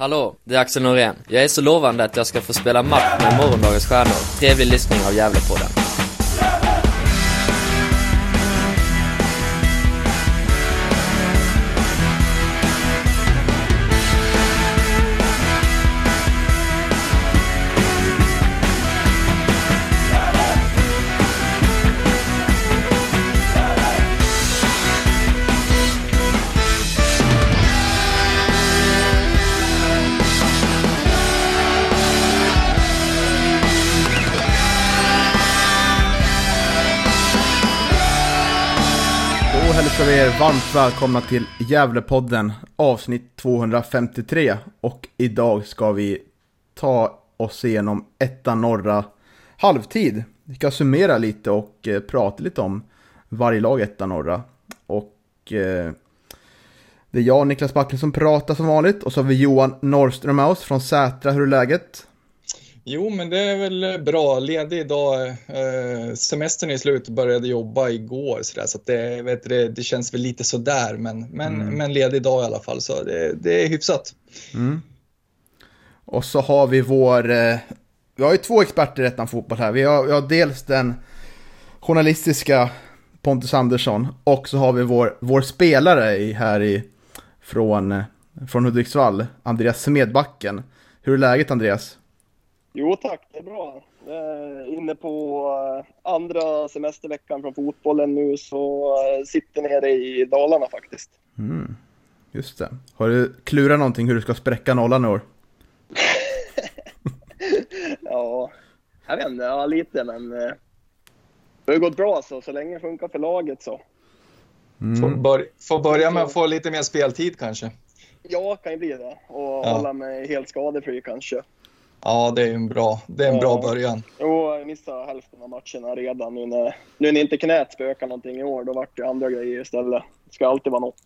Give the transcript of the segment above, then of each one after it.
Hallå, det är Axel Norén. Jag är så lovande att jag ska få spela match med morgondagens stjärnor. Trevlig lyssning av Gävlepodden. Varmt välkomna till Gävlepodden avsnitt 253 och idag ska vi ta oss igenom etta norra halvtid. Vi ska summera lite och eh, prata lite om varje lag etta norra. Och eh, det är jag, Niklas Backlund, som pratar som vanligt och så har vi Johan Norrström med oss från Sätra. Hur är läget? Jo, men det är väl bra. Ledig idag. Eh, semestern är slut och började jobba igår så, där, så det, vet du, det känns väl lite sådär. Men, men, Mm. men ledig idag i alla fall, så det, det är hyfsat. Mm. Och så har vi vår... Eh, vi har ju två experter i Ettan Fotboll här. Vi har, vi har dels den journalistiska Pontus Andersson och så har vi vår, vår spelare i, här i, från, eh, från Hudiksvall, Andreas Smedbacken. Hur är läget Andreas? Jo tack, det är bra. Eh, inne på eh, andra semesterveckan från fotbollen nu så eh, sitter nere i Dalarna faktiskt. Mm, just det. Har du klurat någonting hur du ska spräcka nollan i år? Ja, jag vet inte, ja lite men eh, det har ju gått bra så, så länge det funkar för laget så. Får, Mm. bör, får börja med att få lite mer speltid kanske. Ja, kan ju bli det. Och Ja. hålla mig helt skadefri kanske. Ja, det är en bra, det är en bra Ja. början. Jo, jag missade hälften av matcherna redan nu när, nu när inte knät spökar någonting i år. Då vart det andra grejer istället. Det ska alltid vara något.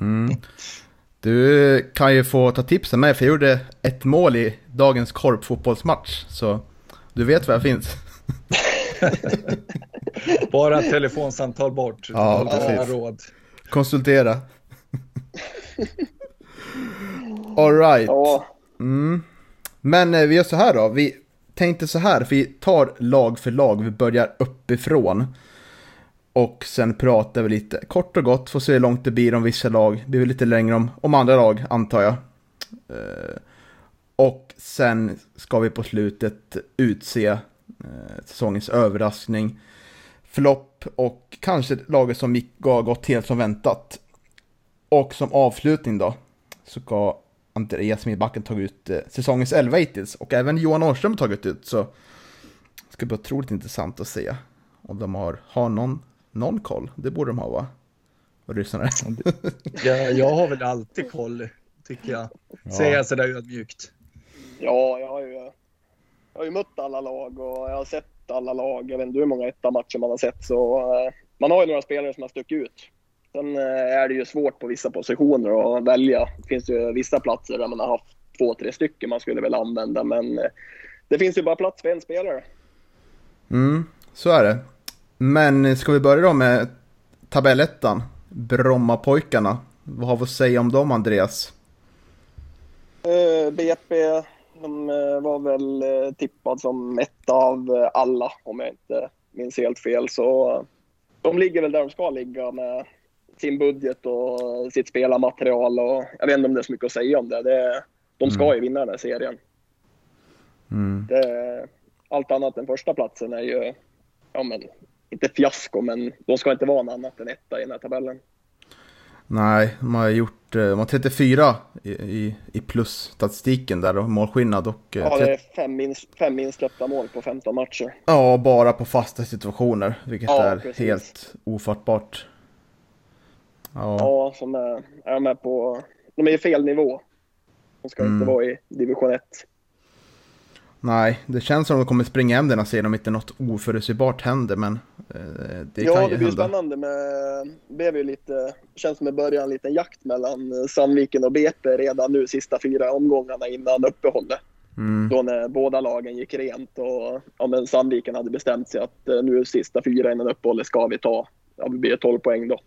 Mm. Du kan ju få ta tipsen med för jag gjorde ett mål i dagens korpfotbollsmatch. Så du vet var jag finns. Bara ett telefonsamtal bort. Ja, precis. råd. Konsultera. Alright. Ja, Mm. Men eh, vi gör så här då. Vi tänkte så här, för vi tar lag för lag. Vi börjar uppifrån. Och sen pratar vi lite kort och gott. Får se hur långt det blir om vissa lag. Det blir väl lite längre om, om andra lag, antar jag. Eh, och sen ska vi på slutet utse eh, säsongens överraskning. Flopp och kanske laget som gick, har gått helt som väntat. Och som avslutning då så ska Andreas Smedbacken tagit ut eh, säsongens 11 hittills och även Johan Årström har tagit ut så det ska bli otroligt intressant att se om de har, har någon, någon koll. Det borde de ha va? Och lyssnare. Jag, jag har väl alltid koll, tycker jag. Säger jag sådär ödmjukt. Ja, jag har ju, jag har ju mött alla lag och jag har sett alla lag. Jag vet inte hur många etta matcher man har sett. Så, eh, man har ju några spelare som har stuckit ut. Sen eh, är det ju svårt på vissa positioner att välja. Det finns ju vissa platser där man har haft två, tre stycken man skulle vilja använda. Men eh, det finns ju bara plats för en spelare. Mm, så är det. Men ska vi börja då med tabellettan? Brommapojkarna. Vad har vi att säga om dem Andreas? Eh, BP de var väl tippad som ett av alla, om jag inte minns helt fel. Så de ligger väl där de ska ligga med sin budget och sitt spelarmaterial. Och jag vet inte om det är så mycket att säga om det. det de ska ju vinna den här serien. Mm. Det, allt annat än första platsen är ju, ja men, inte fiasko, men de ska inte vara något annat än etta i den här tabellen. Nej, de har gjort eh, de har 34 i, i, i plus-statistiken där och målskillnad och eh, Ja, det är fem, minst, fem insläppta mål på 15 matcher. Ja, bara på fasta situationer, vilket Ja, är precis. helt ofattbart. Ja, Ja, som är, är med på... De är i fel nivå. De ska Mm. inte vara i division 1. nej, det känns som att de kommer springa hem den här serien om inte något oförutsägbart händer, men eh, det ja, kan det ju blir hända. spännande med... Det blev ju lite... känns som i början en liten jakt mellan eh, Sandviken och BP redan nu sista fyra omgångarna innan uppehållet. Mm, Då när båda lagen gick rent och ja, men Sandviken hade bestämt sig att eh, nu sista fyra innan uppehållet ska vi ta. Ja, det blir 12 poäng då.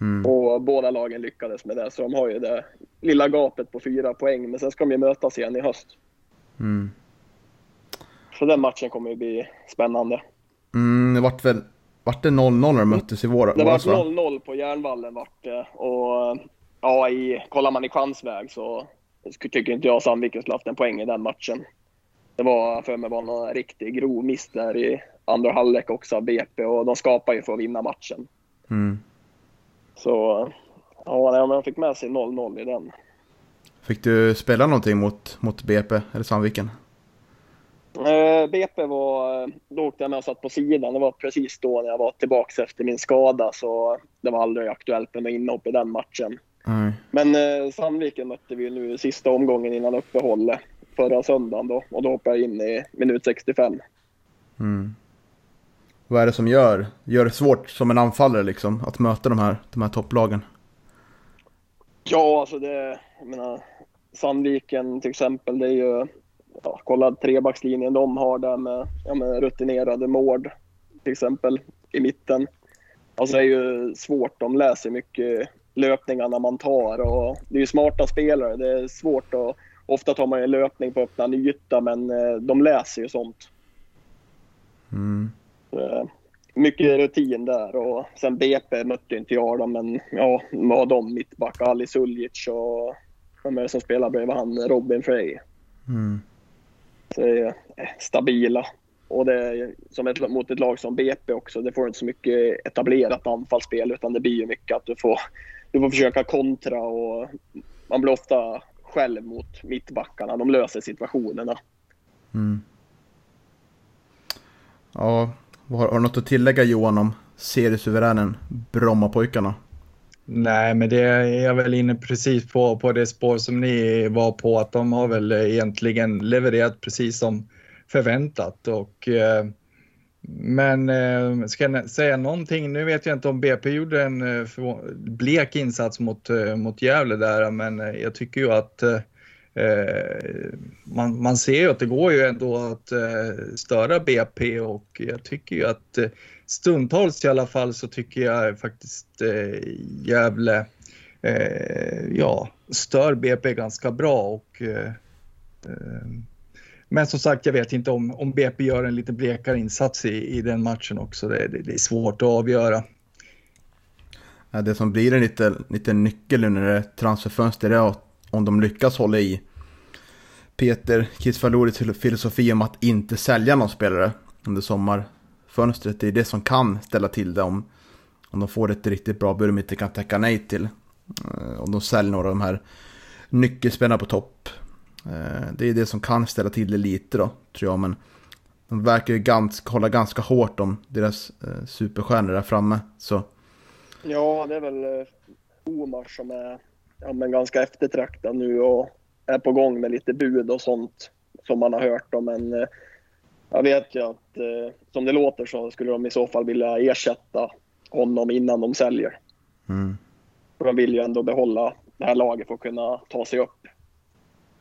Mm. Och båda lagen lyckades med det, så de har ju det lilla gapet på fyra poäng. Men sen ska de ju mötas igen i höst. Mm. Så den matchen kommer ju bli spännande. Mm, det vart väl vart det 0-0 när de möttes i vår, Det var 0-0 på Järnvallen vart det. Och ja, i, kollar man i chansväg så tycker inte jag Sandviken skulle haft en poäng i den matchen. Det var för mig var någon riktigt grov miss där i andra halvlek också av BP och de skapar ju för att vinna matchen. Mm. Så ja, man fick med sig 0-0 i den. Fick du spela någonting mot, mot BP eller Sandviken? Eh, BP var, då åkte jag med och satt på sidan. Det var precis då när jag var tillbaka efter min skada så det var aldrig aktuellt med inhopp i den matchen. Mm. Men eh, Sandviken mötte vi nu sista omgången innan uppehållet förra söndagen då och då hoppade jag in i minut 65. Mm. Vad är det som gör, gör det svårt som en anfallare liksom att möta de här, de här topplagen? Ja, alltså det, jag menar, Sandviken till exempel, det är ju, ja, kolla trebackslinjen de har där med, ja, med rutinerade mård till exempel i mitten. Alltså det är ju svårt, de läser mycket löpningarna man tar och det är ju smarta spelare. Det är svårt att, ofta tar man en löpning på öppna yta men eh, de läser ju sånt. Mm. Eh, mycket rutin där och sen BP mötte inte jag dem men ja, vad de mittback, Ali Suljic och vem är det som spelar bredvid han, Robin Frey. Mm. Så det är eh, stabila. Och det är som ett, mot ett lag som BP också, det får inte så mycket etablerat anfallsspel utan det blir ju mycket att du får, du får försöka kontra och man blir ofta själv mot mittbackarna. De löser situationerna. Mm. Ja, har, har du något att tillägga Johan om seriesuveränen Brommapojkarna? Nej, men det är jag väl inne precis på, på det spår som ni var på, att de har väl egentligen levererat precis som förväntat. Och, eh, men eh, ska jag säga någonting, nu vet jag inte om BP gjorde en eh, blek insats mot, eh, mot Gävle där, men eh, jag tycker ju att eh, Eh, man, man ser ju att det går ju ändå att eh, störa BP och jag tycker ju att eh, stundtals i alla fall så tycker jag faktiskt eh, Gävle eh, ja, stör BP ganska bra och eh, men som sagt, jag vet inte om, om BP gör en lite blekare insats i, i den matchen också. Det, det, det är svårt att avgöra. Det som blir en liten, liten nyckel nu när det är transferfönster är om de lyckas hålla i Peter Kisvalouris filosofi om att inte sälja någon spelare under sommarfönstret. Det är det som kan ställa till det om, om de får ett riktigt bra bud de inte kan tacka nej till. Eh, om de säljer några av de här nyckelspelarna på topp. Eh, det är det som kan ställa till det lite då, tror jag. Men de verkar ju ganska, hålla ganska hårt om deras eh, superstjärnor där framme. Så. Ja, det är väl eh, Omar som är ja, men ganska eftertraktad nu och är på gång med lite bud och sånt som man har hört om. Men eh, jag vet ju att eh, som det låter så skulle de i så fall vilja ersätta honom innan de säljer. Mm. För de vill ju ändå behålla det här laget för att kunna ta sig upp.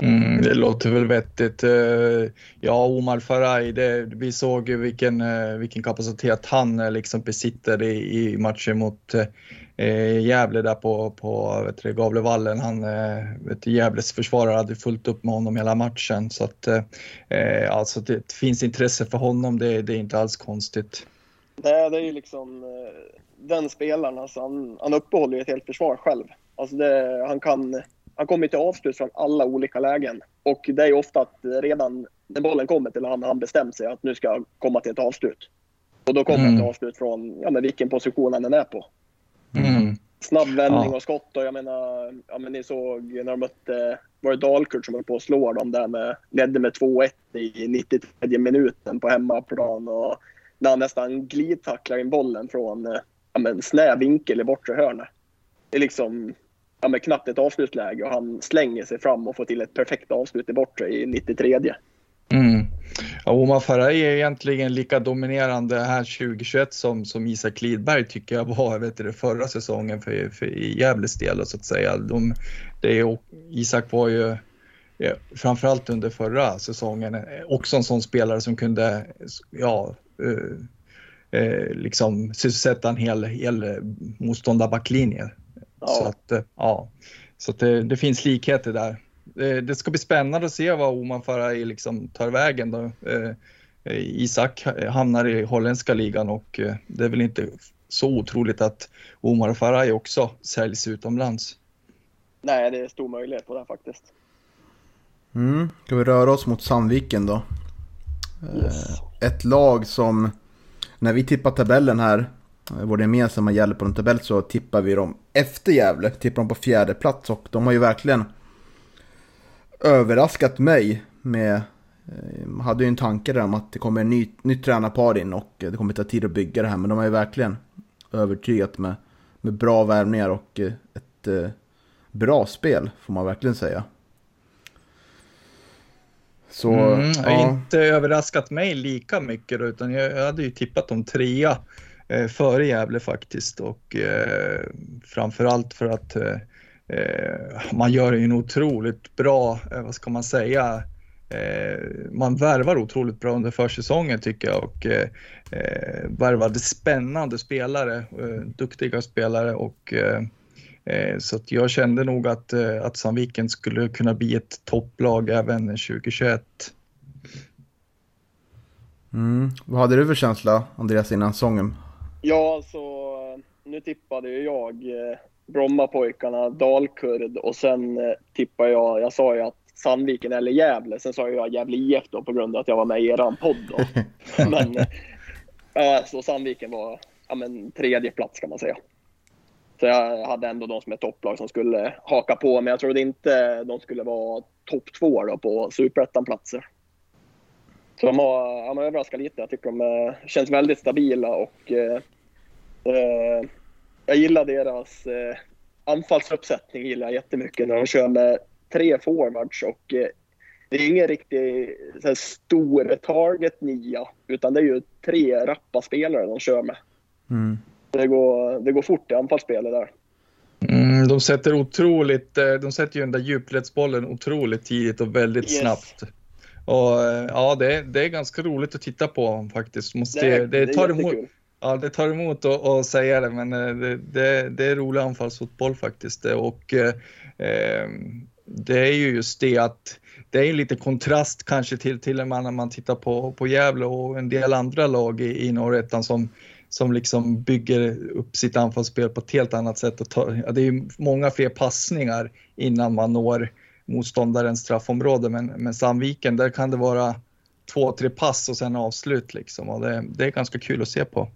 Mm, det låter väl vettigt. Eh, ja, Omar Faraj, det, vi såg ju vilken, vilken kapacitet han liksom besitter i, i matchen mot eh, Gävle där på, på vet du, Gavlevallen. Han, vet du, Gävles försvarare hade fullt upp med honom hela matchen så att eh, alltså det finns intresse för honom. Det, det är inte alls konstigt. Nej, det är ju liksom den spelaren, alltså han, han uppehåller ju ett helt försvar själv. Alltså det, han kan han kommer till avslut från alla olika lägen. Och det är ofta att redan när bollen kommer till honom, han bestämt sig att nu ska jag komma till ett avslut. Och då kommer mm. till avslut från ja, men vilken position han än är på. Mm. Snabb vändning ja. och skott och jag menar, ja, men ni såg när de mötte, var det Dalkurd som höll på att slå dem där med, ledde med 2-1 i 93 minuten på hemmaplan och när han nästan glidtacklar in bollen från ja, men snäv vinkel i bortre hörnet. Det är liksom, ja, men knappt ett avslutsläge och han slänger sig fram och får till ett perfekt avslut i bortre i 93. Mm. Ja, Omar Faraj är egentligen lika dominerande här 2021 som, som Isak Lidberg tycker jag var vet du, förra säsongen för, för i Gävles del så att säga. De, det är, Isak var ju ja, framförallt under förra säsongen också en sån spelare som kunde ja, uh, eh, liksom sysselsätta en hel, hel motståndarbacklinje. Ja. Så att, eh, ja. Så att det, det finns likheter där. Det, det ska bli spännande att se vad Oman Faraj liksom tar vägen då. Eh, Isak hamnar i holländska ligan och eh, det är väl inte så otroligt att Omar Faraj också säljs utomlands. Nej, det är stor möjlighet på det faktiskt. Mm. Ska vi röra oss mot Sandviken då? Yes. Eh, Ett lag som, när vi tippar tabellen här, eh, vår gemensamma Gävle på en tabell så tippar vi dem efter Gävle, tippar dem på fjärde plats och de har ju verkligen överraskat mig med, eh, hade ju en tanke där om att det kommer en ny, nytt tränarpar in och det kommer ta tid att bygga det här men de har ju verkligen övertygat med, med bra värvningar och eh, ett eh, bra spel får man verkligen säga. Så, Mm, det har ja. inte överraskat mig lika mycket då, utan jag, jag hade ju tippat dem trea eh, före Gävle faktiskt och eh, framförallt för att eh, man gör ju en otroligt bra, eh, vad ska man säga, eh, man värvar otroligt bra under försäsongen tycker jag och eh, eh, värvade spännande spelare, eh, duktiga spelare och eh, eh, så att jag kände nog att, eh, att Sandviken skulle kunna bli ett topplag även 2021. Mm. Vad hade du för känsla, Andreas, innan säsongen? Ja, så nu tippade ju jag eh, Brommapojkarna, Dalkurd och sen eh, tippade jag, jag sa ju att Sandviken eller Gävle, sen sa jag Gävle IF då på grund av att jag var med i eran podd då. men eh, så Sandviken var ja, men, tredje plats kan man säga. Så jag hade ändå de som är topplag som skulle haka på, men jag trodde inte de skulle vara topp två då på superettan-platser. Så de har, ja, överraskat lite. Jag tycker de eh, känns väldigt stabila och eh, eh, jag gillar deras eh, anfallsuppsättning gillar jag jättemycket när de kör med tre forwards och eh, det är ingen riktig så här, stor target nia utan det är ju tre rappa spelare de kör med. Mm. Det går, det går fort i anfallsspelet där. Mm, de sätter otroligt, eh, de sätter ju den där djupledsbollen otroligt tidigt och väldigt Yes. snabbt. Och eh, ja, det, det är ganska roligt att titta på faktiskt. Måste, Det, det, det, tar emot, jättekul ja, det tar emot att, att säga det, men eh, det, det, det är rolig anfallsfotboll faktiskt. Eh, och eh, ehm, det är ju just det att det är lite kontrast kanske till, till man, när man tittar på, på Gävle och en del andra lag i, i norrettan som, som liksom bygger upp sitt anfallsspel på ett helt annat sätt. Och tar, ja, det är ju många fler passningar innan man når motståndarens straffområde, men, men Sandviken, där kan det vara två, tre pass och sen avslut liksom. Och det, det är ganska kul att se på.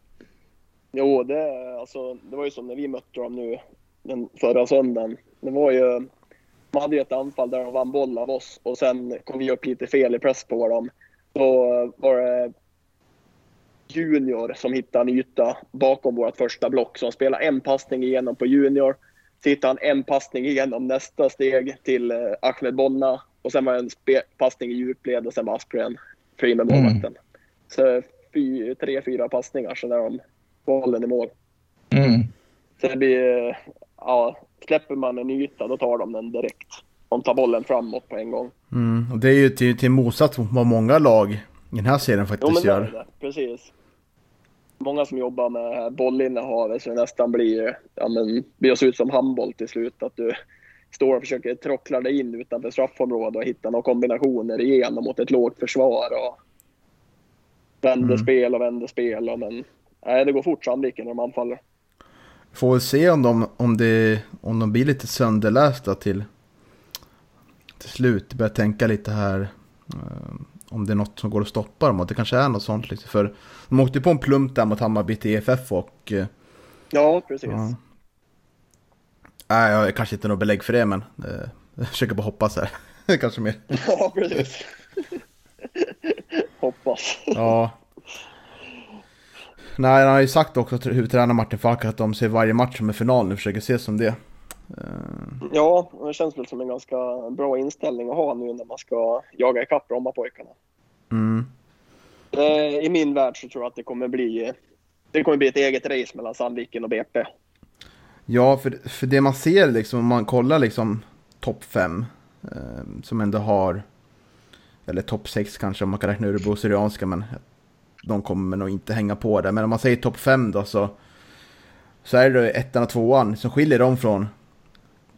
Jo, det, alltså, det var ju som när vi mötte dem nu den förra söndagen. Det var ju, man hade ju ett anfall där de vann boll av oss och sen kom vi upp lite fel i press på dem. Då var det Junior som hittade en yta bakom vårt första block. Så han spelade en passning igenom på Junior. Så hittade han en passning igenom nästa steg till eh, Ahmed Bonna. Och sen var det en passning i djupled och sen var Aspgren fri med målvakten. Så fy, tre, fyra passningar så där de bollen i mål. Mm. Så det blir, eh, ja, släpper man en yta då tar de den direkt. De tar bollen framåt på en gång. Mm. Och det är ju till, till motsats mot vad många lag i den här serien Jo men faktiskt det är gör. det, precis. Många som jobbar med bollinnehavet så det nästan blir, ja men, blir se ut som handboll till slut. Att du står och försöker trockla dig in utanför straffområdet och hitta några kombinationer igenom mot ett lågt försvar. Och vänder Mm. spel och vänder spel. Och, men nej, det går fort Sandviken när de anfaller. Får väl se om de, om, det, om de blir lite sönderlästa till, till slut. Börjar tänka lite här. eh, om det är något som går att stoppa dem. Och det kanske är något sånt. Liksom. För de åkte på en plump där mot Hammarby till EFF och... eh, Ja, precis. Ja. Nej, jag har kanske inte något belägg för det, men eh, jag försöker bara hoppas här. kanske mer. Ja, precis. Hoppas. Ja. Nej, han har ju sagt också, att huvudtränaren Martin Falk, att de ser varje match som en final nu, försöker se som det. Eh, Ja, det känns väl som en ganska bra inställning att ha nu när man ska jaga ikapp Brommapojkarna. Mm. Eh, I min värld så tror jag att det kommer bli det kommer bli ett eget race mellan Sandviken och BP. Ja, för, för det man ser liksom, om man kollar liksom topp 5, eh, som ändå har, eller topp 6 kanske om man kan räkna Örebro Syrianska, men de kommer nog inte hänga på det. Men om man säger topp 5 då så, så är det ettan och tvåan som skiljer dem från,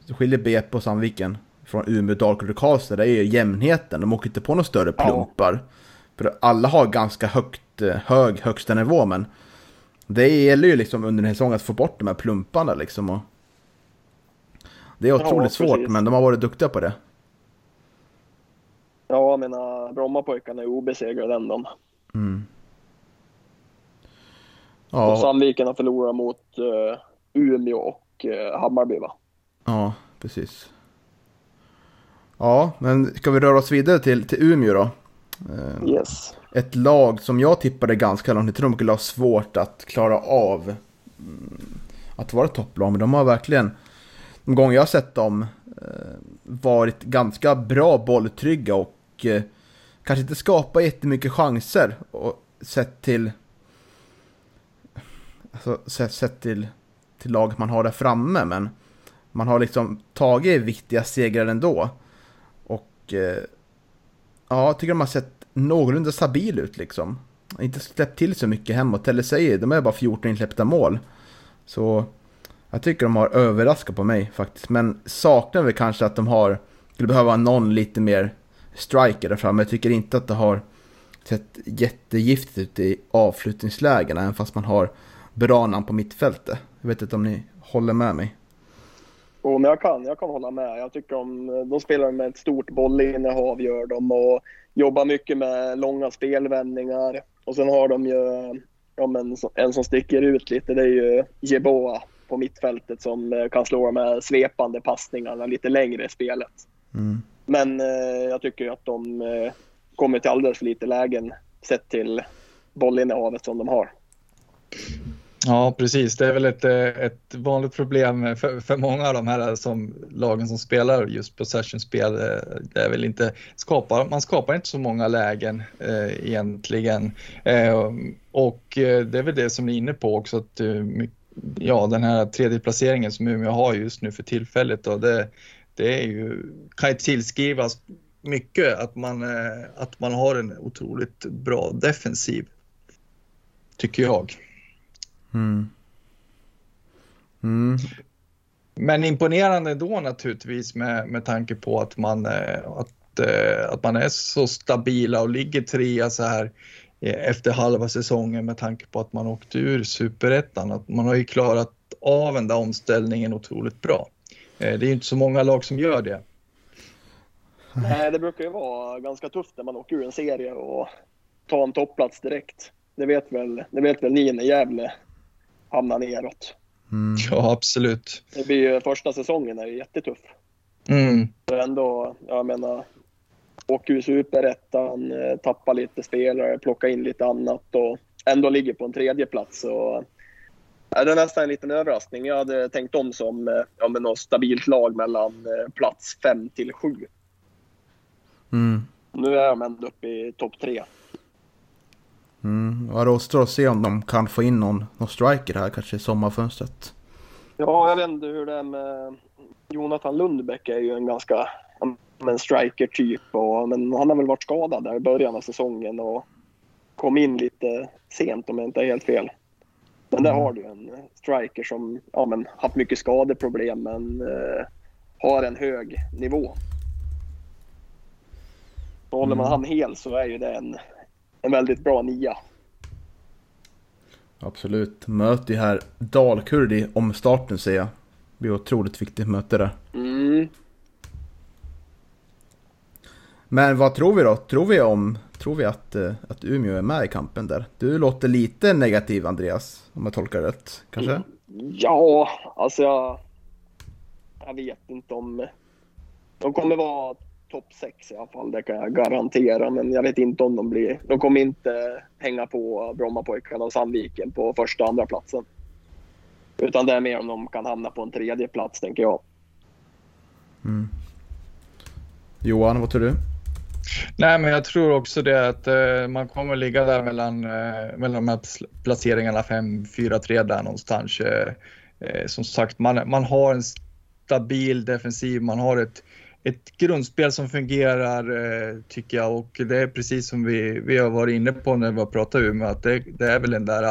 som skiljer BP och Sandviken från Umeå, Dalkurd och Karlstad. Det är ju jämnheten, de åker inte på några större plumpar. Ja. För alla har ganska högt, eh, hög högsta nivå men det gäller ju liksom under den här säsongen att få bort de här plumparna liksom. Och det är otroligt ja, svårt men de har varit duktiga på det. Ja, jag menar Brommapojkarna är obesegrade än de. Mm. Ja. Och Sandviken har förlorat mot uh, Umeå och uh, Hammarby va? Ja, precis. Ja, men ska vi röra oss vidare till, till Umeå då? Uh, yes. Ett lag som jag tippade ganska långt. Jag tror de skulle ha svårt att klara av mm, att vara topplag. Men de har verkligen, de gånger jag har sett dem, varit ganska bra bolltrygga och kanske inte skapa jättemycket chanser och sett till alltså, sett, sett till, till laget man har där framme men man har liksom tagit viktiga segrar ändå. Och eh, ja, jag tycker de har sett någorlunda stabil ut liksom. Inte släppt till så mycket hemåt. Eller säger, de är bara 14 insläppta mål. Så jag tycker de har överraskat på mig faktiskt. Men saknar väl kanske att de har, skulle behöva någon lite mer striker där framme. Jag tycker inte att det har sett jättegiftigt ut i avslutningslägena, även fast man har bra namn på mittfältet. Jag vet inte om ni håller med mig? Jo, men jag kan, jag kan hålla med. Jag tycker om, de spelar med ett stort bollinnehav gör de och jobbar mycket med långa spelvändningar. Och sen har de ju ja, men, en som sticker ut lite, det är ju Jeboa på mittfältet som eh, kan slå de här svepande passningarna lite längre i spelet. Mm. Men eh, jag tycker att de eh, kommer till alldeles för lite lägen sett till bollinnehavet som de har. Ja, precis. Det är väl ett, eh, ett vanligt problem för, för många av de här eh, som, lagen som spelar just possession-spel. Eh, det är väl inte, skapar, man skapar inte så många lägen eh, egentligen. Eh, och det är väl det som ni är inne på också, att ja, den här tredje placeringen som Umeå har just nu för tillfället. Och det, det är ju, kan ju tillskrivas mycket att man, att man har en otroligt bra defensiv. Tycker jag. Mm. Mm. Men imponerande då naturligtvis med, med tanke på att man, eh, att, eh, att man är så stabila och ligger trea så här efter halva säsongen med tanke på att man åkte ur superettan. Att man har ju klarat av den där omställningen otroligt bra. Eh, det är inte så många lag som gör det. Nej, det brukar ju vara ganska tufft när man åker ur en serie och tar en topplats direkt. Det vet väl, det vet väl ni när Gävle hamnar neråt. Mm. Ja, absolut. Det blir ju, första säsongen är ju jättetuff. Mm. Så ändå, jag menar, åka ur superettan, eh, tappa lite spelare, plocka in lite annat och ändå ligger på en tredje plats. Och det är nästan en liten överraskning. Jag hade tänkt om som eh, ja, med något stabilt lag mellan eh, plats 5 till 7. Mm. Nu är de ändå uppe i topp 3. Mm. Ja, det återstår att se om de kan få in någon, någon striker här kanske i sommarfönstret. Ja, jag vet inte hur det är med Jonathan Lundbäck är ju en ganska en striker typ. Och, men han har väl varit skadad där i början av säsongen och kom in lite sent om jag inte är helt fel. Men där mm. har du en striker som ja, men, haft mycket skadeproblem men eh, har en hög nivå. Så håller man mm. han hel så är ju det en, en väldigt bra nia. Absolut. Möter ju här Dalkurd i omstarten ser jag. Det blir otroligt viktigt möte där. Mm. Men vad tror vi då? Tror vi om Tror vi att, eh, att Umeå är med i kampen där? Du låter lite negativ Andreas, om jag tolkar rätt kanske? Ja, alltså jag, jag vet inte om... De kommer vara topp 6 i alla fall, det kan jag garantera. Men jag vet inte om de blir... De kommer inte hänga på Brommapojkarna och Sandviken på första och andra platsen. Utan det är mer om de kan hamna på en tredje plats, tänker jag. Mm. Johan, vad tror du? Nej, men jag tror också det att eh, man kommer ligga där mellan, eh, mellan de här placeringarna 5, 4, 3 där någonstans. Eh, eh, som sagt, man, man har en stabil defensiv, man har ett, ett grundspel som fungerar eh, tycker jag och det är precis som vi, vi har varit inne på när vi har pratat Umeå att det, det är väl den där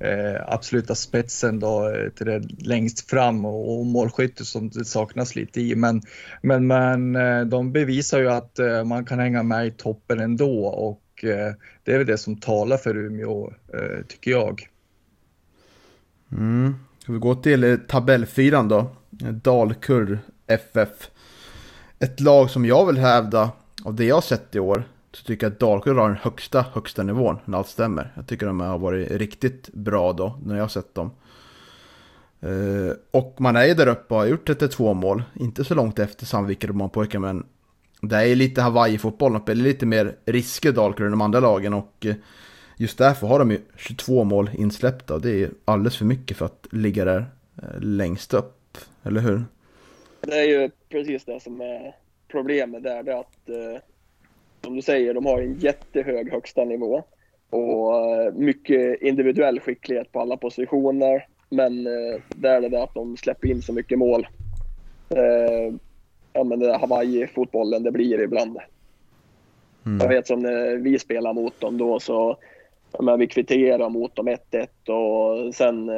eh, absoluta spetsen då eh, till det längst fram och, och målskytte som det saknas lite i. Men, men, men eh, de bevisar ju att man kan hänga med i toppen ändå och det är väl det som talar för Umeå tycker jag. Mm. Ska vi gå till tabellfyran då? Dalkurd FF. Ett lag som jag vill hävda, av det jag har sett i år, så tycker jag att Dalkurd har den högsta, högsta nivån när allt stämmer. Jag tycker de har varit riktigt bra då, när jag har sett dem. Eh, och man är ju där uppe och har gjort 32 mål, inte så långt efter Sandviken och Romanpojkar, men det är lite Hawaii-fotboll, de spelar lite mer risker Dalkurd än de andra lagen och eh, just därför har de ju 22 mål insläppta och det är alldeles för mycket för att ligga där eh, längst upp, eller hur? Det är ju precis det som är problemet där, det är att som du säger, de har en jättehög högsta nivå och eh, mycket individuell skicklighet på alla positioner. Men eh, där är det det att de släpper in så mycket mål. Eh, ja, men det där Hawaii-fotbollen det blir ibland. Mm. Jag vet som när vi spelar mot dem då så men vi kvitterar mot dem 1-1 och sen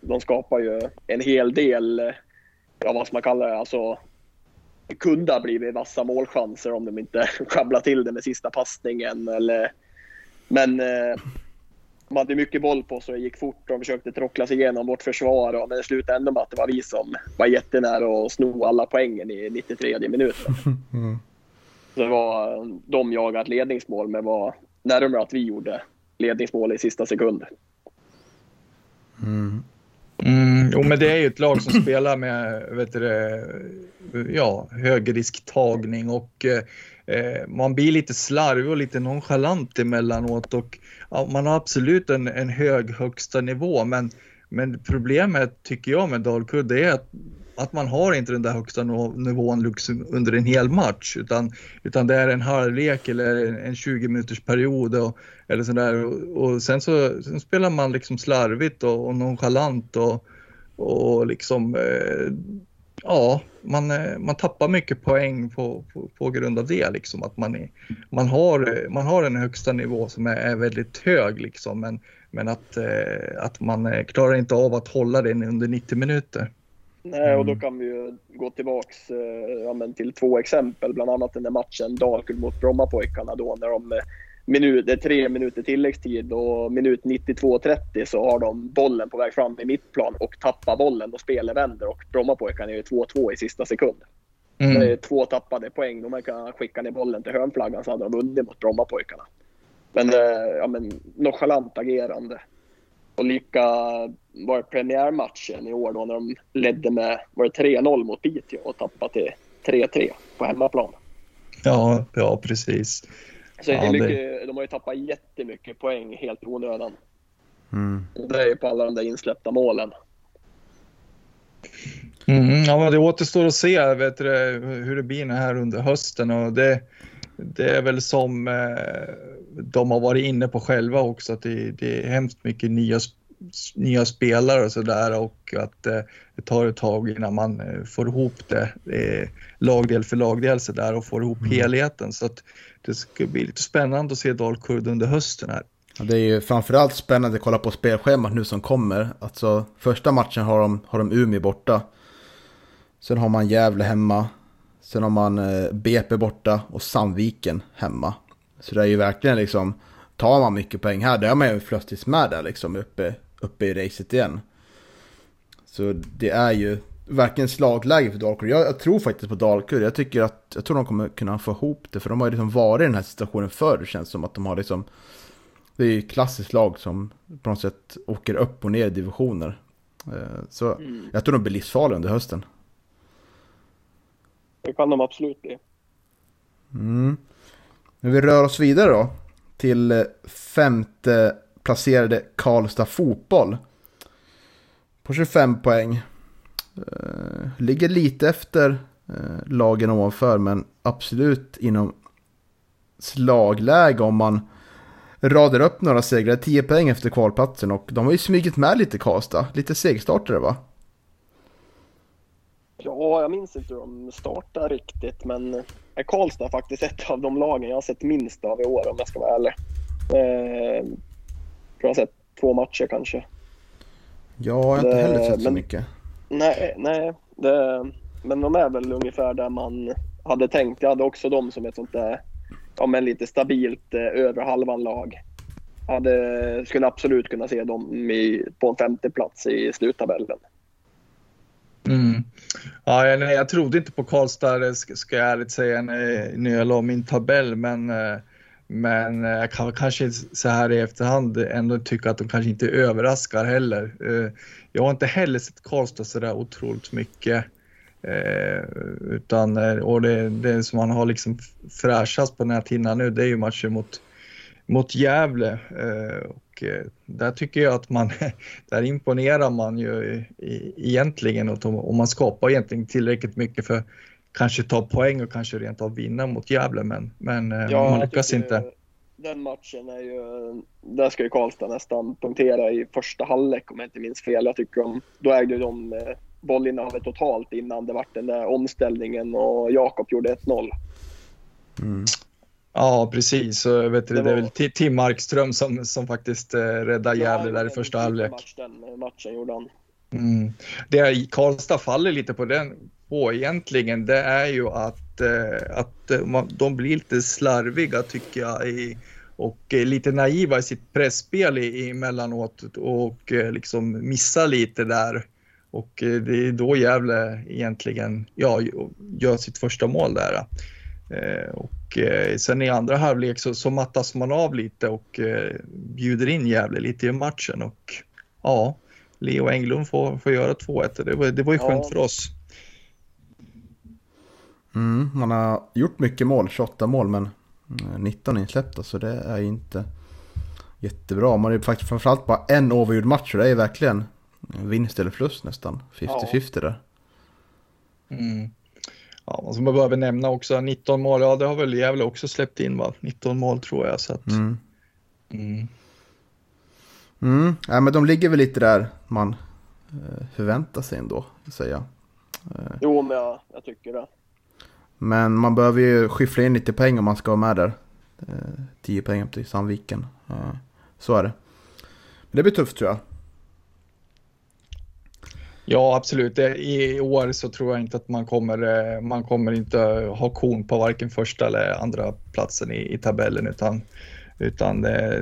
de skapar ju en hel del, ja vad ska man kalla det, alltså kunde ha blivit vassa målchanser om de inte sjabblar till det med sista passningen. Eller, men eh, de hade mycket boll på sig och gick fort och försökte trockla sig igenom vårt försvar. Och, men det slutade ändå med att det var vi som var jättenära att sno alla poängen i 93 minuten. Mm. Så det var, de jagade ett ledningsmål men var närmare att vi gjorde ledningsmål i sista sekund. Mm. Mm, jo, men det är ju ett lag som spelar med vet du, ja, högrisktagning och eh, eh, man blir lite slarvig och lite nonchalant emellanåt och ja, man har absolut en, en hög högsta nivå men, men problemet tycker jag med Dalkurd är att att man har inte den där högsta nivån liksom under en hel match utan, utan det är en halvlek eller en 20 minuters period och, eller sådär. Och, och sen så sen spelar man liksom slarvigt och, och nonchalant och, och liksom eh, ja, man, eh, man tappar mycket poäng på, på, på, grund av det. Liksom, att man, är, man, har, man har en högsta nivå som är, är väldigt hög, liksom, men, men att, eh, att man eh, klarar inte av att hålla den under 90 minuter. Nej, och då mm. kan vi ju gå tillbaks eh, ja, till två exempel, bland annat den där matchen Dalkurd mot Brommapojkarna då när de eh, minut, det är tre minuter tilläggstid och minut 92.30 så har de bollen på väg fram i mittplan och tappar bollen och spelet vänder och Brommapojkarna är 2-2 i sista sekund. Mm. Det är två tappade poäng. De kan skicka ner bollen till hörnflaggan så hade de vunnit mot Brommapojkarna. Men, eh, ja, men nonchalant agerande. Och lika var det premiärmatchen i år då när de ledde med var det 3-0 mot Piteå och tappade till 3-3 på hemmaplan. Ja, ja precis. Så ja, mycket, det... de har ju tappat jättemycket poäng helt i onödan. Mm. Det är ju på alla de där insläppta målen. Mm, ja, men det återstår att se vet du, hur det blir här under hösten och det, det är väl som eh, de har varit inne på själva också att det, det är hemskt mycket nya, nya spelare och sådär och att eh, det tar ett tag innan man eh, får ihop det eh, lagdel för lagdel så där och får ihop mm. helheten så att det ska bli lite spännande att se Dalkurd under hösten här. Ja, det är ju framförallt spännande att kolla på spelschemat nu som kommer. Alltså första matchen har de, har de Umeå borta. Sen har man Gävle hemma. Sen har man eh, BP borta och Sandviken hemma. Så det är ju verkligen liksom, tar man mycket poäng här, då är man ju plötsligt med där liksom uppe, uppe i racet igen. Så det är ju verkligen slagläge för Dalkurd. Jag, jag, tror faktiskt på Dalkurd. Jag tycker att, jag tror de kommer kunna få ihop det, för de har ju liksom varit i den här situationen förr. Det känns som att de har liksom, det är ju klassiskt lag som på något sätt åker upp och ner i divisioner. Eh, så mm. jag tror de blir livsfarliga under hösten. Det kan de absolut bli. Mm. Men vi rör oss vidare då till eh, femte placerade Karlstad Fotboll. På 25 poäng. Eh, ligger lite efter eh, lagen ovanför men absolut inom slagläge om man radar upp några segrar. 10 poäng efter kvalplatsen och de har ju smugit med lite Karlstad. Lite segstartare va? Ja, jag minns inte hur de startade riktigt, men Karlstad är faktiskt ett av de lagen jag har sett minst av i år om jag ska vara ärlig. Eh, jag har sett två matcher kanske. Ja, jag har inte Det- heller sett så men- mycket. Nej, nej. Det, men de är väl ungefär där man hade tänkt. Jag hade också dem som ett sånt där, ja men lite stabilt eh, över halvan lag. Hade, skulle absolut kunna se dem i, på en femte plats i sluttabellen. Mm. Ja, jag, nej, jag trodde inte på Karlstad, ska, jag ärligt säga, när, jag la min tabell. Men, eh, men eh, jag kan kanske så här i efterhand ändå tycka att de kanske inte överraskar heller. Eh, jag har inte heller sett Karlstad så där otroligt mycket. Eh, utan, och det, det som man har liksom fräschast på näthinnan nu, det är ju matchen mot, mot Gävle. Eh, och eh, där tycker jag att man, där imponerar man ju egentligen och, man skapar egentligen tillräckligt mycket för kanske ta poäng och kanske rent av vinna mot Gävle men, men eh, man jag lyckas inte. Den matchen är ju, där ska ju Karlstad nästan punktera i första halvlek om jag inte minns fel. Jag tycker de, då ägde de eh, bollinnehavet totalt innan det vart den där omställningen och Jakob gjorde 1-0. Mm. Ja precis, så vet du, Det det är väl Ti- Tim Markström som, som faktiskt eh, räddar Gävle där i första halvlek. Match, den matchen gjorde han. Mm. Det Karlstad faller lite på den på egentligen, det är ju att, eh, att eh, man, de blir lite slarviga tycker jag i, och eh, lite naiva i sitt pressspel i- emellanåt och eh, liksom missar lite där. Och eh, det är då Gävle egentligen ja, gör sitt första mål där. Eh, och eh, sen i andra halvlek så, så mattas man av lite och eh, bjuder in Gävle lite i matchen och ja, Leo Englund får, får göra 2-1. Det var, det var ju Ja. skönt för oss. Mm, man har gjort mycket mål, 28 mål, men eh, 19 insläppta, så det är inte jättebra. Man är ju faktiskt framförallt bara en övergjord match, så det är verkligen vinst eller förlust nästan. 50-50 där. Mm. Ja, man ska bara behöva nämna också 19 mål, ja det har väl Gävle också släppt in va? 19 mål tror jag. Så att, Mm. mm. Mm, ja, men de ligger väl lite där man eh, förväntar sig ändå, säga. Jo, men jag, jag tycker det. Men man behöver ju skyffla in lite pengar om man ska vara med där. Eh, 10 pengar upp till Sandviken. Eh, så är det. Men det blir tufft tror jag. Ja, absolut. I år så tror jag inte att man kommer, eh, man kommer inte ha kon på varken första eller andra platsen i, i tabellen utan, utan eh,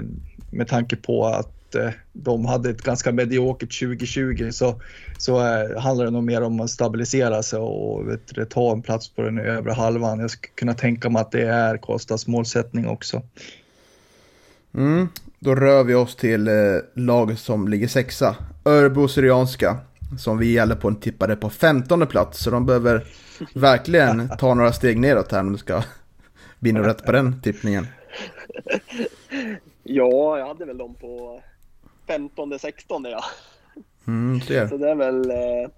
med tanke på att eh, de hade ett ganska mediokert 2020 så, så handlar det nog mer om att stabilisera sig och vet du, ta en plats på den övre halvan. Jag skulle kunna tänka mig att det är Kostas målsättning också. Mm, då rör vi oss till eh, laget som ligger sexa. Örebro Syrianska. Som vi gäller på en tippade på 15 plats. Så de behöver verkligen ta några steg neråt här om det ska något rätt på den tippningen. Ja, jag hade väl dem på 15-16 ja. Mm, ser. Så det är väl eh,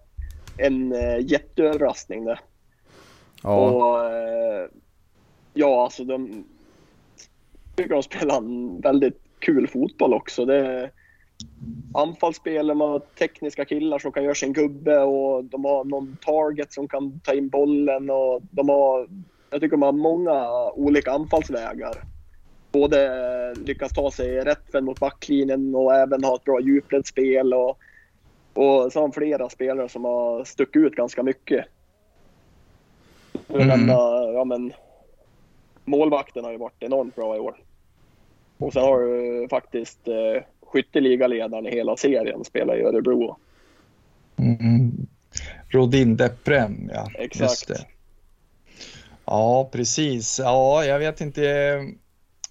en eh, jätteöverraskning det. Ja, Och eh, ja, alltså de tycker de spelar en väldigt kul fotboll också. Det anfallsspel, de har tekniska killar som kan göra sin gubbe och de har någon target som kan ta in bollen och de har, jag tycker de har många olika anfallsvägar. Både lyckas ta sig rätt mot backlinjen och även ha ett bra djupledsspel och, och så har de flera spelare som har stuckit ut ganska mycket. Mm. Mm. ja, men, målvakten har ju varit enormt bra i år. Och sen har du faktiskt eh, skytteligaledaren i hela serien spelar i Örebro. Mm. Rodin Deprem, ja. Exakt. Ja, precis. Ja, jag vet inte.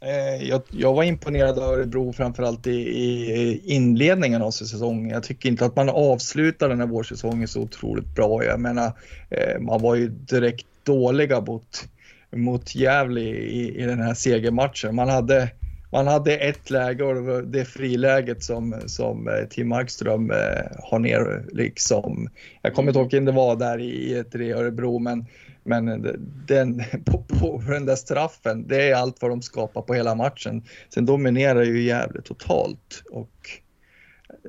Eh, Jag, jag var imponerad av Örebro framförallt i, i inledningen av säsongen. Jag tycker inte att man avslutar den här vårsäsongen så otroligt bra. Jag menar, eh, man var ju direkt dåliga mot, mot Gävle i, i den här segermatchen. Man hade, man hade ett läge och det var det friläget som, som eh, Tim Markström eh, har ner liksom. Jag kommer inte ihåg vilken det var där i, i Örebro, men, men den, på, på den där straffen, det är allt vad de skapar på hela matchen. Sen dominerar ju Gävle totalt och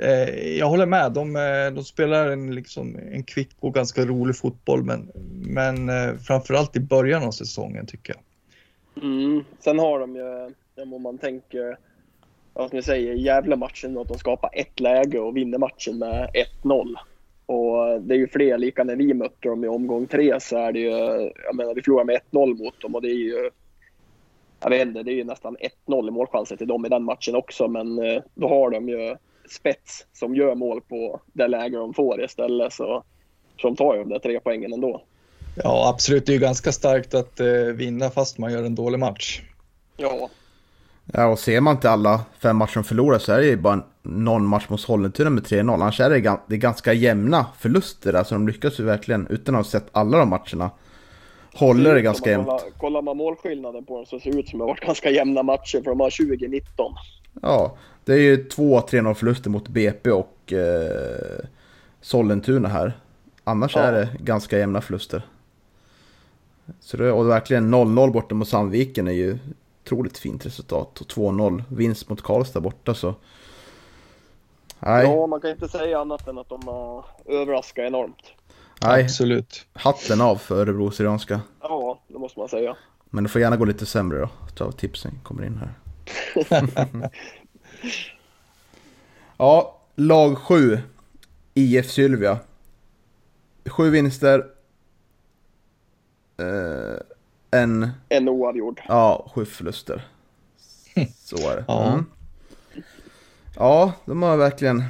Eh, jag håller med. De, eh, de spelar en, liksom, en kvick och ganska rolig fotboll, men, men eh, framförallt i början av säsongen tycker jag. Mm. Sen har de ju, om man tänker, ska man säga, Gävle-matchen, att de skapar ett läge och vinner matchen med 1-0. Och det är ju fler, lika när vi mötte dem i omgång tre så är det ju, jag menar vi förlorade med 1-0 mot dem och det är ju, jag vet inte, det är ju nästan 1-0 i målchanser till dem i den matchen också men då har de ju spets som gör mål på det läge de får istället. Så, så de tar ju de där tre poängen ändå. Ja, absolut. Det är ju ganska starkt att eh, vinna fast man gör en dålig match. Ja. Ja, och ser man inte alla fem matcher de förlorar så är det ju bara någon match mot Sollentuna med 3-0. Annars är det, det är ganska jämna förluster där, så de lyckas ju verkligen, utan att ha sett alla de matcherna, håller det ganska jämnt. Kollar, kollar man målskillnaden på dem så ser det ut som att det varit ganska jämna matcher, för de har 20-19. Ja, det är ju två 3-0 förluster mot BP och eh, Sollentuna här. Annars ja. är det ganska jämna förluster. Så det, och verkligen 0-0 borta mot Sandviken är ju otroligt fint resultat. Och 2-0 vinst mot Karlstad borta så. Nej. Ja, man kan inte säga annat än att de har överraskat enormt. Nej, absolut. Hatten av för Örebro Syrianska. Ja, det måste man säga. Men det får gärna gå lite sämre då. Ta tipsen kommer in här. ja, lag 7. IF Sylvia. Sju vinster. Eh, en... En oavgjord. Ja, sju förluster. Så är det. Mm. Ja, de har verkligen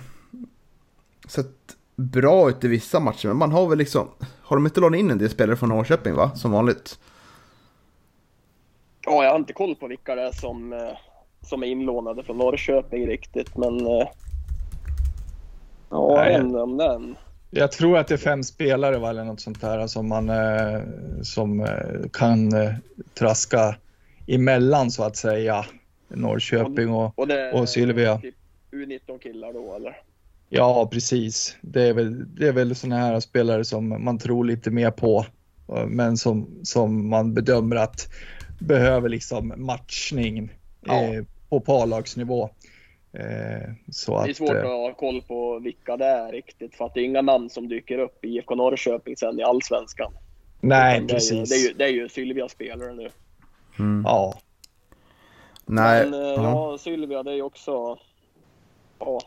sett bra ut i vissa matcher. Men man har väl liksom... Har de inte lånat in en del spelare från Norrköping va? Som vanligt. Ja, jag har inte koll på vilka det är som, eh, som är inlånade från Norrköping riktigt, men... Eh, ja, Nej. en om den. Jag tror att det är fem spelare va, eller något sånt där som man eh, som kan traska emellan så att säga. Norrköping och, och, det, och Sylvia. Typ U19 killar då eller? Ja, precis. Det är väl, det är väl sådana här spelare som man tror lite mer på, men som, som man bedömer att behöver liksom matchning ja. eh, på parlagsnivå. Eh, så det är att, svårt eh, att ha koll på vilka det är riktigt för att det är inga namn som dyker upp i IFK Norrköping sen i allsvenskan. Nej, det precis. Är ju, det är ju, det är ju Sylvias spelare nu. Mm. Ja. Nej. Men uh -huh. ja, Sylvia det är ju också, ja,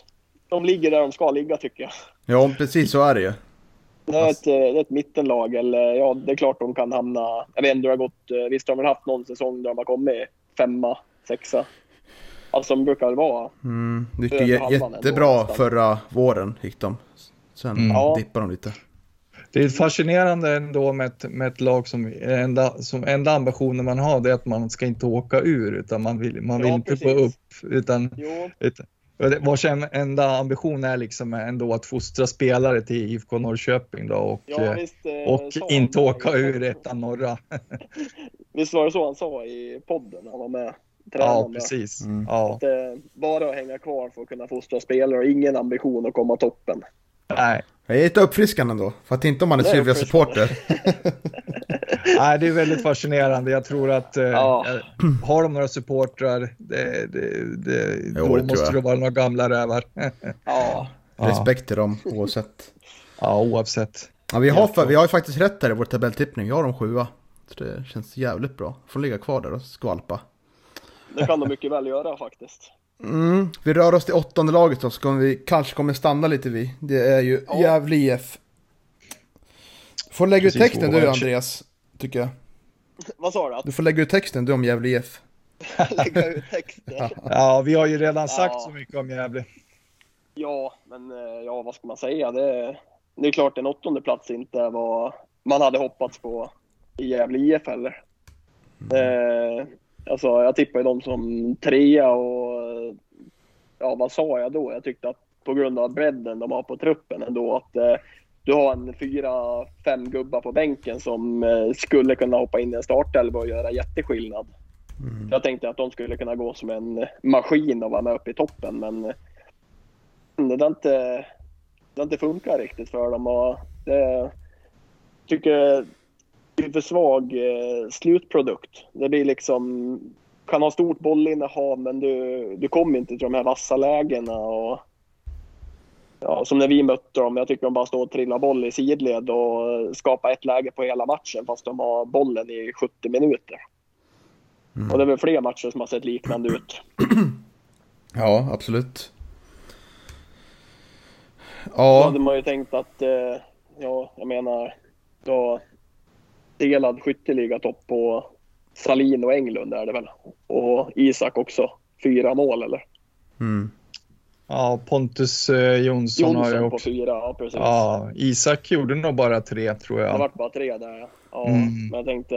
de ligger där de ska ligga tycker jag. Ja, precis så är det ju. Det är, ett, det är ett mittenlag, eller ja, det är klart de kan hamna... Jag vet inte, det har gått... Eh, visst har de haft någon säsong där de har kommit femma, sexa. Alltså de brukar väl vara... Mm, det gick jättebra ändå, förra våren, gick de. Sen mm. dippade de lite. Det är fascinerande ändå med ett, med ett lag som enda, som enda ambitionen man har det är att man ska inte åka ur utan man vill, man vill ja, inte precis. gå upp. Utan, utan, Vars enda ambition är liksom ändå att fostra spelare till IFK Norrköping då och, ja, eh, visst, eh, och inte åka ur ettan norra. visst var det så han sa i podden han var med? Ja, precis. Mm. Ja. Att, eh, bara att hänga kvar för att kunna fostra spelare och ingen ambition att komma toppen. Nej. Det är lite uppfriskande ändå, för att inte om man är Sylvia-supporter. Nej, det är väldigt fascinerande. Jag tror att eh, ja. har de några supportrar, det, det, det, jo, då det måste det vara några gamla rävar. ja. Respekt till dem oavsett. Ja, oavsett. Ja, vi, har, för, vi har ju faktiskt rätt där i vår tabelltippning. Vi har de sjua. Så det känns jävligt bra. Får ligga kvar där och skvalpa. Det kan de mycket väl göra faktiskt. Mm, vi rör oss till åttonde laget då, så kommer vi kanske kommer stanna lite vid. Det är ju ja. Gävle IF. Får lägga ut texten du Andreas, tycker jag. Vad sa du? Du får lägga ut texten du om Gävle IF. lägga ut texten? ja, vi har ju redan sagt ja. så mycket om Gävle. Ja, men eh, ja, vad ska man säga? Det, det är klart en åttonde plats inte vad man hade hoppats på i Gävle IF heller. Mm. Eh, Alltså, jag tippade dem som trea och ja, vad sa jag då? Jag tyckte att på grund av bredden de har på truppen ändå att eh, du har en fyra, fem gubbar på bänken som eh, skulle kunna hoppa in i en startelva och göra jätteskillnad. Mm. Jag tänkte att de skulle kunna gå som en maskin och vara med uppe i toppen men eh, det har inte, det har inte funkat riktigt för dem. Och det, tycker är för svag eh, slutprodukt. Det blir liksom, kan ha stort bollinnehav men du, du kommer inte till de här vassa lägena och ja, som när vi mötte dem. Jag tycker de bara står och trillar boll i sidled och skapar ett läge på hela matchen fast de har bollen i 70 minuter. Mm. Och det är väl fler matcher som har sett liknande ut. Ja, absolut. Ja. Då hade man ju tänkt att, eh, ja, jag menar, då delad skytteligatopp på Salin och Englund är det väl. Och Isak också. Fyra mål eller? Mm. Ja, Pontus eh, Jonsson, Jonsson har ju också. på fyra, ja precis. Ja, Isak gjorde nog bara tre tror jag. Det vart bara tre där ja. Mm. Men jag tänkte,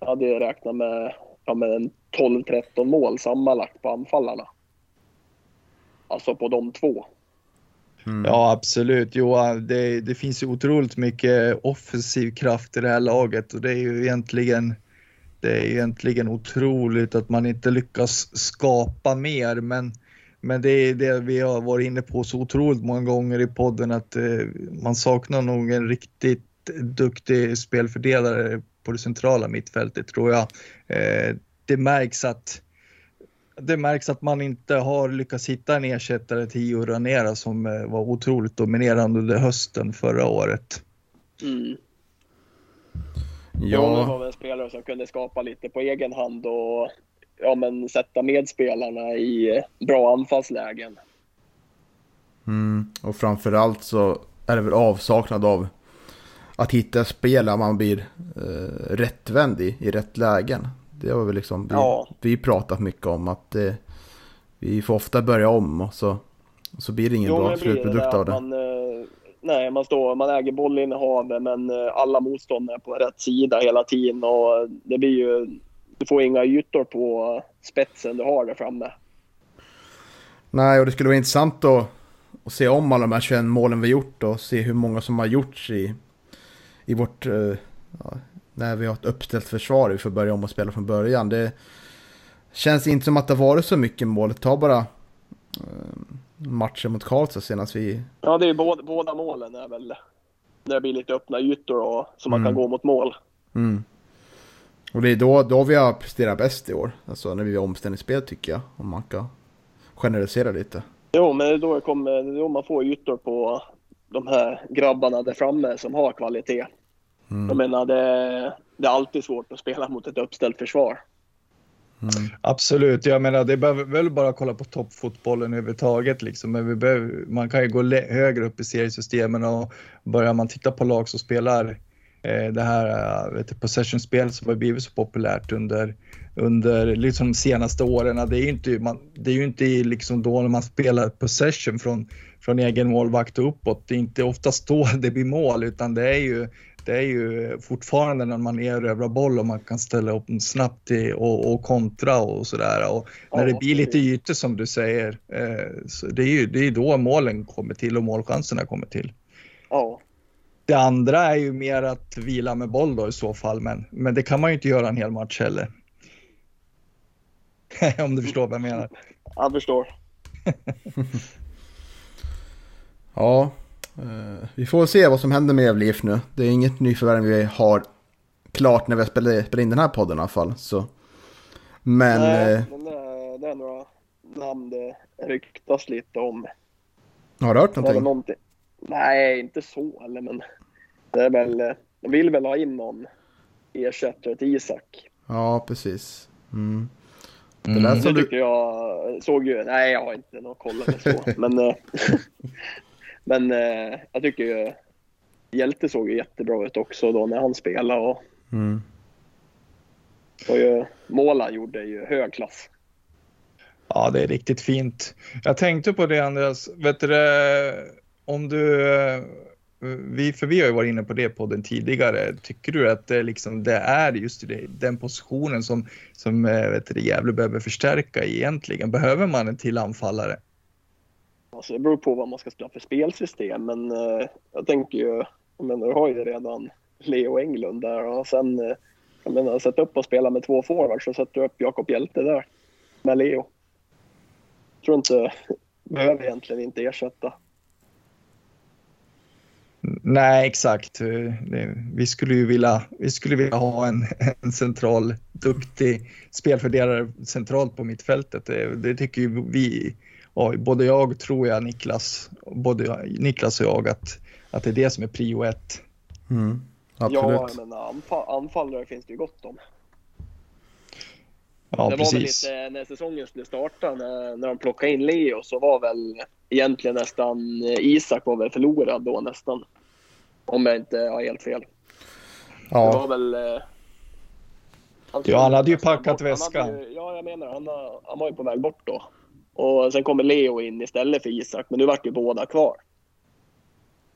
jag hade räknat med, ja, med 12-13 mål sammanlagt på anfallarna. Alltså på de två. Mm. Ja, absolut. Johan, det, det finns ju otroligt mycket offensiv kraft i det här laget och det är ju egentligen det är egentligen otroligt att man inte lyckas skapa mer, men, men det är det vi har varit inne på så otroligt många gånger i podden att eh, man saknar nog en riktigt duktig spelfördelare på det centrala mittfältet tror jag. Eh, det märks att det märks att man inte har lyckats hitta en ersättare till Gio Ranera som eh, var otroligt dominerande under hösten förra året. Mm. Ja. det var väl en spelare som kunde skapa lite på egen hand och ja, men sätta medspelarna i bra anfallslägen. Mm. Och framförallt så är det väl avsaknad av att hitta spelare man blir eh, rättvänd i, i rätt lägen. Det har vi liksom, vi, ja. vi pratat mycket om att eh, vi får ofta börja om och så, och så blir det ingen jo, bra slutprodukt av det. Man, eh, nej, man, står, man äger bollinnehavet men eh, alla motståndare är på rätt sida hela tiden och det blir ju, du får inga ytor på spetsen du har där framme. Nej, och det skulle vara intressant att, att se om alla de här 21 målen vi gjort och se hur många som har gjorts i, i vårt uh, ja, när vi har ett uppställt försvar, vi får börja om och spela från början. Det känns inte som att det har varit så mycket mål. Ta bara eh, matchen mot Karlstad senast vi... Ja, det är båda, båda målen är väl när det blir lite öppna ytor och så man mm. kan gå mot mål. Mm. Och det är då, då vi har presterat bäst i år. Alltså när vi har omställningsspel tycker jag. Om man kan generalisera lite. Jo, men det är då, kommer, det är då man får ytor på de här grabbarna där framme som har kvalitet. Mm. Jag menar, det, det, är alltid svårt att spela mot ett uppställt försvar. Mm. Absolut, jag menar det behöver väl bara kolla på toppfotbollen överhuvudtaget liksom. Men vi behöver, man kan ju gå högre upp i seriesystemen och börjar man titta på lag som spelar eh, det här vet possession-spel som har blivit så populärt under, under liksom de senaste åren. Det är ju inte, man, det är ju inte liksom då när man spelar possession från, från egen målvakt och uppåt. Det är inte oftast då det blir mål utan det är ju det är ju fortfarande när man erövrar boll och man kan ställa upp snabbt i, och, och kontra och sådär. Och när det blir lite ytor som du säger, eh, så det är ju det är då målen kommer till och målchanserna kommer till. Ja. Det andra är ju mer att vila med boll då i så fall, men, men det kan man ju inte göra en hel match heller. Om du förstår vad jag menar. Jag förstår. ja, vi får se vad som händer med Gävle IF nu. Det är inget nyförvärv vi har klart när vi spelar, spelar in den här podden i alla fall. Så. Men... Nej, uh, men det, det, är några namn det ryktas lite om. Har du hört någonting? någonting? Nej, inte så eller men det är väl, de vill väl ha in någon ersättare till Isak. Ja, precis. Mm. Det, mm. det tycker du... jag såg ju, nej jag har inte någon kollat så, men eh, Men eh, jag tycker ju Hjälte såg ju jättebra ut också då när han spelade. Och, mm. och ju, mål han gjorde ju hög klass. Ja, det är riktigt fint. Jag tänkte på det Andreas, vet du om du, vi, för vi har ju varit inne på det på den tidigare, tycker du att det, liksom, det är just det, den positionen som, som vet du, Gävle behöver förstärka egentligen? Behöver man en till anfallare? Alltså det beror på vad man ska spela för spelsystem, men eh, jag tänker ju, jag menar, du har ju redan Leo Englund där och sen, eh, jag menar, sätt upp och spela med två forwards så sätter du upp Jakob Hjälte där med Leo. Jag tror inte, behöver egentligen inte ersätta. Nej, exakt. Vi skulle ju vilja, vi skulle vilja ha en, en central, duktig spelfördelare centralt på mittfältet. Det, det tycker ju vi både jag tror jag Niklas, både Niklas och jag att, att det är det som är prio ett. Mm, Ja, men anfall, anfallare finns det ju gott om. Ja, det var väl lite när säsongen skulle starta, när, när de plockade in Leo, så var väl egentligen nästan eh, Isak var väl förlorad då nästan. Om jag inte har helt fel. Det var Ja, väl... eh, Ja, han hade ju packat bort. Han väskan. ju- Ja, jag menar han, har- han var ju på väg bort då. Och sen kommer Leo in istället för Isak, men nu vart ju båda kvar.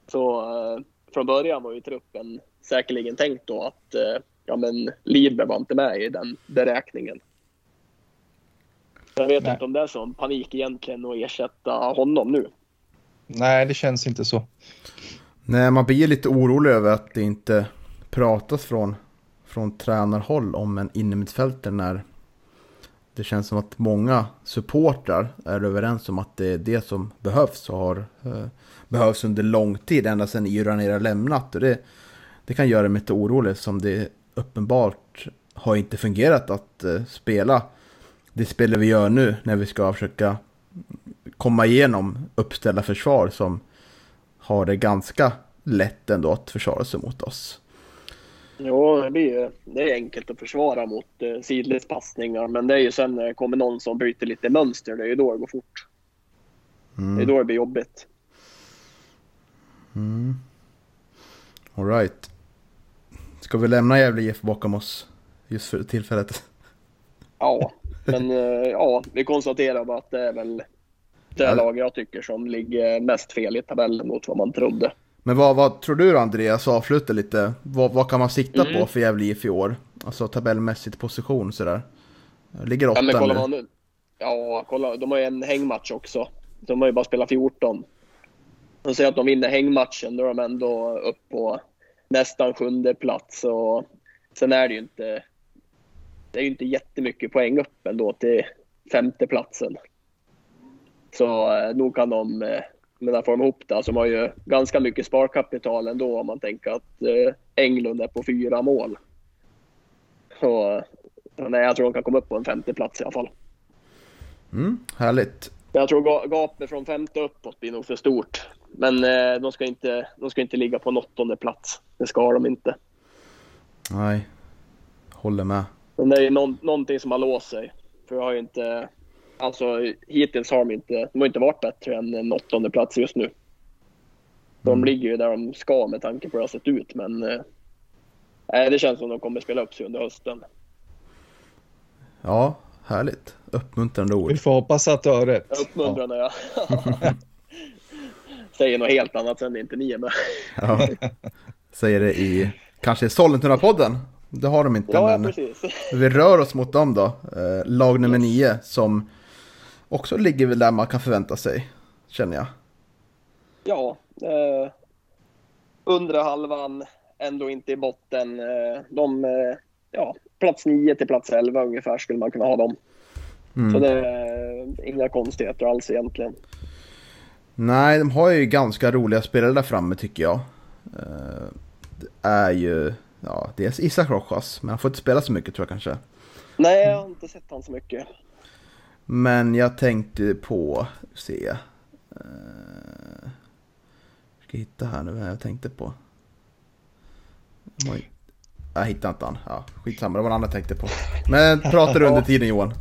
Så eh, från början var ju truppen säkerligen tänkt då att eh, ja, men Lidberg var inte med i den beräkningen. Jag vet Nej. inte om det är sån panik egentligen att ersätta honom nu. Nej, det känns inte så. nej, man blir lite orolig över att det inte pratas från, från tränarhåll om en innermittfältare när det känns som att många supportrar är överens om att det är det som behövs och har eh, behövs under lång tid, ända sedan Iran har lämnat. Och det, det kan göra mig lite orolig som det uppenbart har inte fungerat att eh, spela det spelet vi gör nu när vi ska försöka komma igenom uppställda försvar som har det ganska lätt ändå att försvara sig mot oss. Jo, det, blir, ju- det är enkelt att försvara mot eh, sidledspassningar, men det är ju sen när det kommer någon som bryter lite mönster, det är ju då det går fort. Det är Mm. då det blir jobbigt. Mm. All right. Ska vi lämna Gävle IF bakom oss just för tillfället? Ja, men eh, ja, vi konstaterar bara att det är väl det lag jag tycker som ligger mest fel i tabellen mot vad man trodde. Men vad, vad tror du då, Andreas, avsluta lite. Vad, vad kan man sikta Mm. på för Gävle IF i år? Alltså tabellmässigt position sådär. Ligger åtta Ja, nu. man nu. Ja, kolla, de har ju en hängmatch också. De har ju bara spelat 14. De säger att de vinner hängmatchen, då är de ändå upp på nästan sjunde plats. Och sen är det ju inte, det är ju inte jättemycket poäng upp ändå till femte platsen. Så eh, nog kan de, eh, men där får de ihop det. Alltså de har ju ganska mycket sparkapital ändå om man tänker att eh, Englund är på fyra mål. Så nej, jag tror de kan komma upp på en femte plats i alla fall. Mm, härligt. Jag tror ga- gapet från femte uppåt blir nog för stort. Men eh, de, ska inte, de ska inte ligga på en åttonde plats. Det ska de inte. Nej, håller med. Men det är ju någon, någonting som har låst sig. För jag har ju inte... Alltså hittills har de inte, de har inte varit bättre än en åttonde plats just nu. De Mm. ligger ju där de ska med tanke på hur det har sett ut. Men eh, nej, det känns som de kommer spela upp sig under hösten. Ja, härligt. Uppmuntrande ord. Vi får hoppas att du har rätt. Uppmuntrande ja. Säger något helt annat sen inte ni är med. Ja. Säger det i kanske Sollentuna-podden. Det har de inte, Ja, ja men precis. vi rör oss mot dem då. Eh, lag nummer nio som också ligger väl där man kan förvänta sig, känner jag. Ja, eh, undre halvan, ändå inte i botten. Eh, de, eh, ja, plats 9 till plats 11 ungefär skulle man kunna ha dem. Så Mm. det är inga konstigheter alls egentligen. Nej, de har ju ganska roliga spelare där framme tycker jag. Eh, Det är ju, ja, dels Isak Rojas, men han får inte spela så mycket tror jag kanske. Nej, jag har inte sett han så mycket. Men jag tänkte på, se. Uh, ska hitta här nu vad jag tänkte på. Oj. Jag hittade inte han. Ja, skitsamma, det var annat jag tänkte på. Men pratar du under tiden Johan?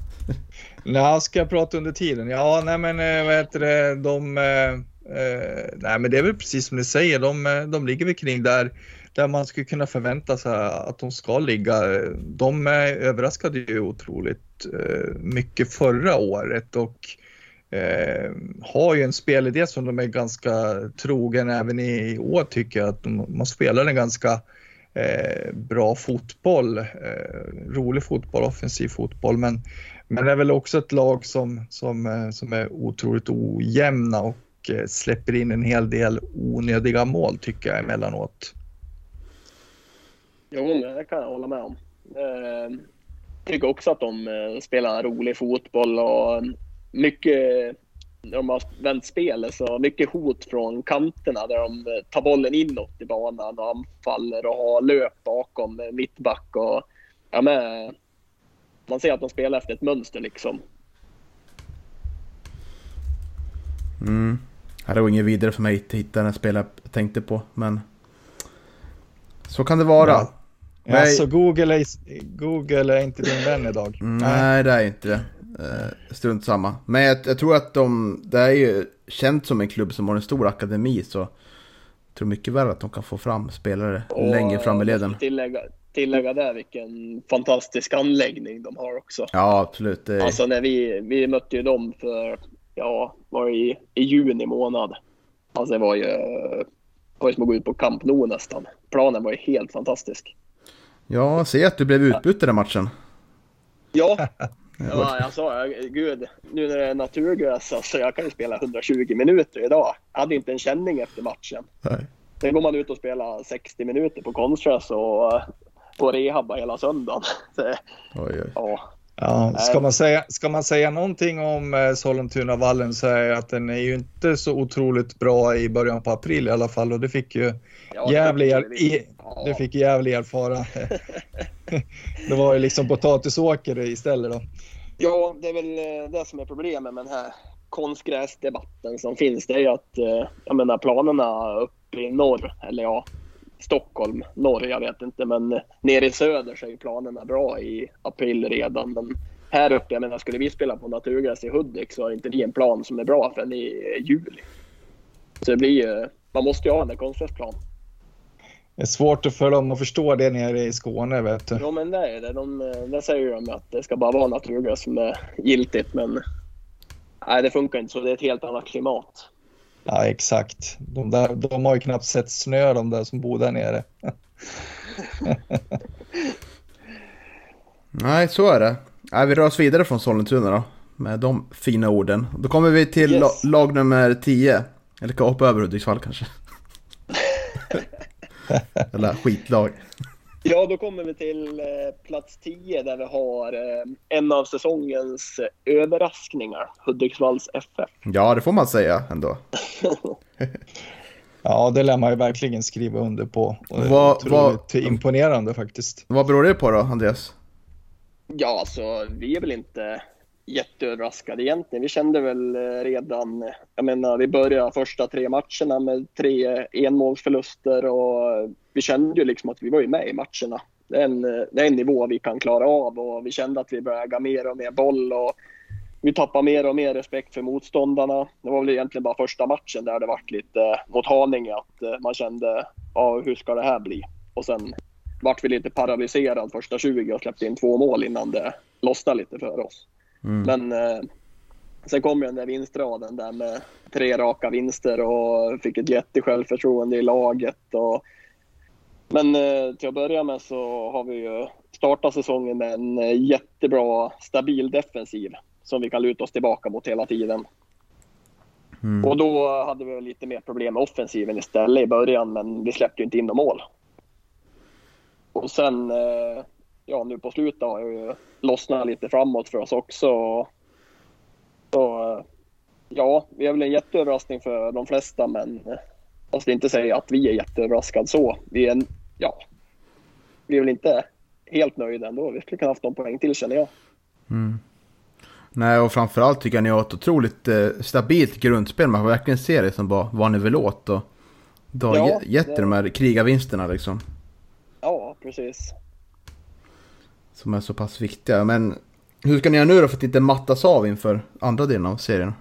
Nej, ska jag prata under tiden? Ja, nej men eh, vad heter det, de, eh, eh, nej men det är väl precis som du säger, de, eh, de ligger väl kring där, där man skulle kunna förvänta sig att de ska ligga. De eh, överraskade ju otroligt eh, Eh, mycket förra året och eh, har ju en spelidé som de är ganska trogen även i år tycker jag. Att de, man spelar en ganska eh, bra fotboll, eh, rolig fotboll, offensiv fotboll, men men det är väl också ett lag som, som, eh, som är otroligt ojämna och eh, släpper in en hel del onödiga mål tycker jag emellanåt. Jo, det kan jag hålla med om. Tycker också att de eh, spelar rolig fotboll och mycket, de har vänt spelet, så mycket hot från kanterna där de eh, tar bollen inåt i banan och anfaller och har löp bakom eh, mittback och ja, men, man ser att de spelar efter ett mönster liksom. Mm. Det var inget vidare för mig att hitta den spelare jag tänkte på, men så kan det vara. Ja. Nej. Alltså Google är, Google är inte din vän idag. Mm, Nej, det är inte det. Uh, strunt samma. Men jag, jag, tror att de, det är ju känt som en klubb som har en stor akademi så jag tror mycket väl att de kan få fram spelare Och längre fram i leden. Tillägga, tillägga där vilken fantastisk anläggning de har också. Ja, absolut. Det är... Alltså när vi, vi mötte ju dem för, ja, var det i, i juni månad. Alltså det var ju, det var ju som att gå ut på Camp Nou nästan. Planen var ju helt fantastisk. Ja, se att du blev utbytt i den matchen. Ja, ja jag sa gud, nu när det är naturgräs, alltså jag kan ju spela 120 minuter idag. Jag hade inte en känning efter matchen. Nej. Sen går man ut och spelar 60 minuter på konstgräs och på rehabba hela söndagen. Så, Oj, oj. ja, Ja, ska, man säga, ska man säga någonting om eh, Sollentuna-vallen så är att den är ju inte så otroligt bra i början på april i alla fall och det fick ju ja, Gävle, ja. det fick Gävle erfara. det var ju liksom potatisåker istället då. Ja, det är väl eh, det som är problemet med den här konstgräsdebatten som finns. Det är ju att, eh, jag menar planerna uppe i norr, eller ja, Stockholm, norr, jag vet inte, men nere i söder så är ju planerna bra i april redan. Men här uppe, jag menar, skulle vi spela på naturgräs i Hudik så är inte det en plan som är bra förrän i juli. Så det blir ju, man måste ju ha en konstgräsplan. Det är svårt för dem att förstå det nere i Skåne vet du. Ja, men det är det. De, där säger de att det ska bara vara naturgas som är giltigt, men nej, det funkar inte så. Det är ett helt annat klimat. Ja, exakt. De, där, de har ju knappt sett snö de där som bor där nere. Nej, så är det. Nej, vi rör oss vidare från Sollentuna då. Med de fina orden. Då kommer vi till Yes. la- lag nummer 10. Eller kan hoppa över Hudiksvall kanske. Eller skitlag. Ja, då kommer vi till eh, plats 10 där vi har eh, en av säsongens eh, överraskningar, Hudiksvalls FF. Ja, det får man säga ändå. Ja, det lär man ju verkligen skriva under på. Och det är vad- imponerande faktiskt. Vad beror det på då, Andreas? Ja, alltså vi är väl inte jätteöverraskade egentligen. Vi kände väl eh, redan, eh, jag menar vi började första tre matcherna med tre enmålsförluster och vi kände ju liksom att vi var ju med i matcherna. Det är, en, eh, det är en nivå vi kan klara av och vi kände att vi började äga mer och mer boll och vi tappade mer och mer respekt för motståndarna. Det var väl egentligen bara första matchen där det vart lite mot Haninge att man kände, ja hur ska det här bli? Och sen vart vi lite paralyserad första 20 och släppte in två mål innan det lossnade lite för oss. Mm. Men eh, sen kom ju den där vinstraden där med tre raka vinster och fick ett jättesjälvförtroende i laget. Och, men eh, till att börja med så har vi ju startat säsongen med en eh, jättebra stabil defensiv som vi kan luta oss tillbaka mot hela tiden. Mm. Och då hade vi lite mer problem med offensiven istället i början men vi släppte ju inte in några mål. Och sen, eh, ja nu på slutet har jag ju lossnat lite framåt för oss också. Så eh, ja, vi är väl en jätteöverraskning för de flesta men eh, jag skulle inte säga att vi är jätteöverraskade så. Vi är, en, ja, vi är väl inte helt nöjda ändå. Vi skulle kunna haft någon poäng till känner jag. Mm. Nej, och framförallt tycker jag ni har ett otroligt eh, stabilt grundspel. Man får verkligen se det som bara vad ni vill åt. Och det har Ja, ge- gett det- de här krigarvinsterna liksom. Ja, precis. Som är så pass viktiga. Men hur ska ni göra nu då för att inte mattas av inför andra delen av serien?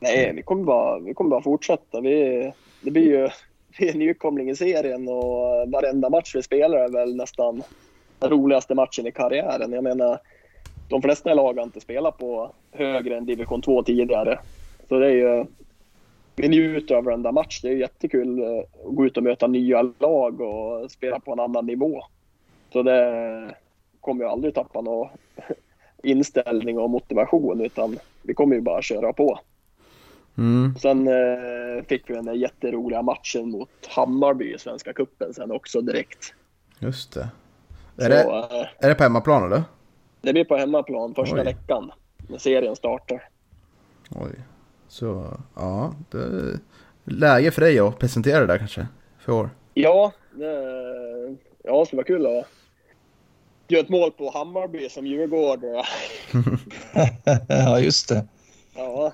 Nej, vi kommer bara, vi kommer bara fortsätta. Vi, det blir ju vi är nykomling i serien och varenda match vi spelar är väl nästan den roligaste matchen i karriären. Jag menar, de flesta lag har inte spelat på högre än division 2 tidigare. Så det är ju, vi njuter av varenda match. Det är jättekul eh, att gå ut och möta nya lag och spela på en annan nivå. Så det kommer ju aldrig tappa någon inställning och motivation utan vi kommer ju bara köra på. Mm. Sen eh, fick vi den där jätteroliga matchen mot Hammarby i Svenska Cupen sen också direkt. Just det. Så, Är det, eh, är det på hemmaplan eller? det blir på hemmaplan första Oj. veckan när serien startar. Oj. Så, ja. Det är läge för dig att presentera det där kanske. För år. Ja, det, ja, det skulle vara kul att göra ett mål på Hammarby som Djurgårdare. ja, just det. Ja,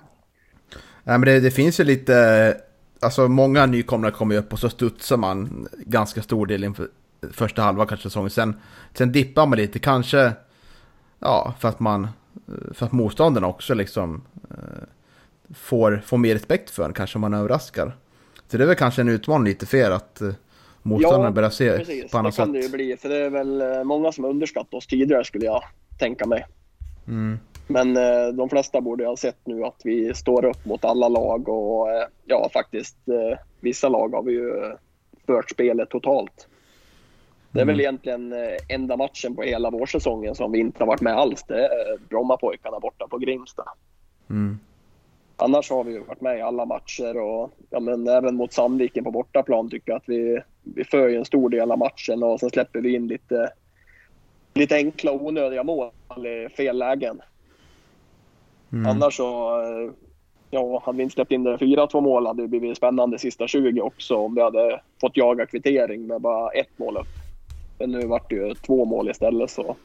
Nej, men det, det finns ju lite, alltså många nykomlingar kommer ju upp och så studsar man ganska stor del inför första halva kanske säsongen. Sen, sen dippar man lite, kanske ja, för att man, för att motståndarna också liksom eh, får, får mer respekt för en, kanske man överraskar. Så det är väl kanske en utmaning lite för er att eh, motståndarna Ja, börjar se Precis, på det annat kan sätt. det ju bli. För det är väl eh, många som har underskattat oss tidigare skulle jag tänka mig. Mm. Men eh, de flesta borde ha sett nu att vi står upp mot alla lag och eh, ja, faktiskt eh, vissa lag har vi ju fört spelet totalt. Det är Mm. väl egentligen eh, enda matchen på hela vårsäsongen som vi inte har varit med alls. Det är Brommapojkarna borta på Grimsta. Mm. Annars har vi ju varit med i alla matcher och ja, men även mot Sandviken på bortaplan tycker jag att vi, vi för ju en stor del av matchen och sen släpper vi in lite, lite enkla och onödiga mål i fel lägen. Mm. Annars så, ja, hade vi inte släppt in det 4-2 mål hade det blivit spännande sista 20 också om vi hade fått jaga kvittering med bara ett mål upp. Men nu vart det ju två mål istället så.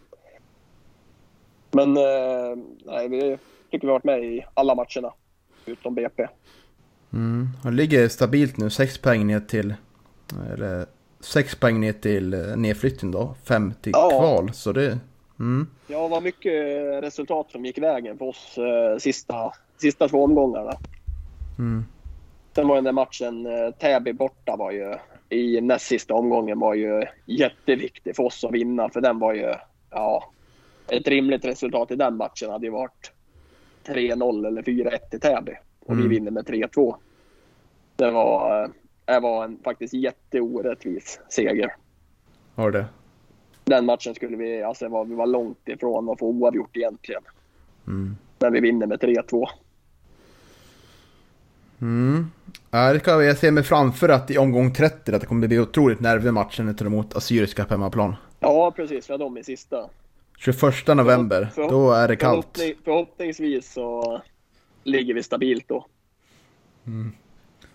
Men eh, nej, vi tycker vi varit med i alla matcherna utom BP. Mm. Han ligger stabilt nu, sex poäng ner till, eller sex poäng ner till eh, nedflyttning då, fem till Ja. kval. Så det, mm. Ja, var mycket resultat som gick vägen för oss eh, sista, sista två omgångarna. Mm. Sen var den där matchen eh, Täby borta var ju i näst sista omgången var ju jätteviktig för oss att vinna för den var ju, ja, ett rimligt resultat i den matchen hade ju varit 3-0 eller 4-1 till Täby och Mm. vi vinner med 3-2. Det var, eh, det var en faktiskt jätteorättvis seger. Har det. Den matchen skulle vi, alltså var, vi var långt ifrån att få oavgjort egentligen. Mm. Men vi vinner med 3-2. Mm. Jag se mig framför att i omgång 30 att det kommer bli otroligt nervig matchen när vi tar emot Assyriska på hemmaplan. Ja, precis. Vi har dem i sista. 21 november, Förhopp- då är det kallt. Förhoppning, förhoppningsvis så ligger vi stabilt då.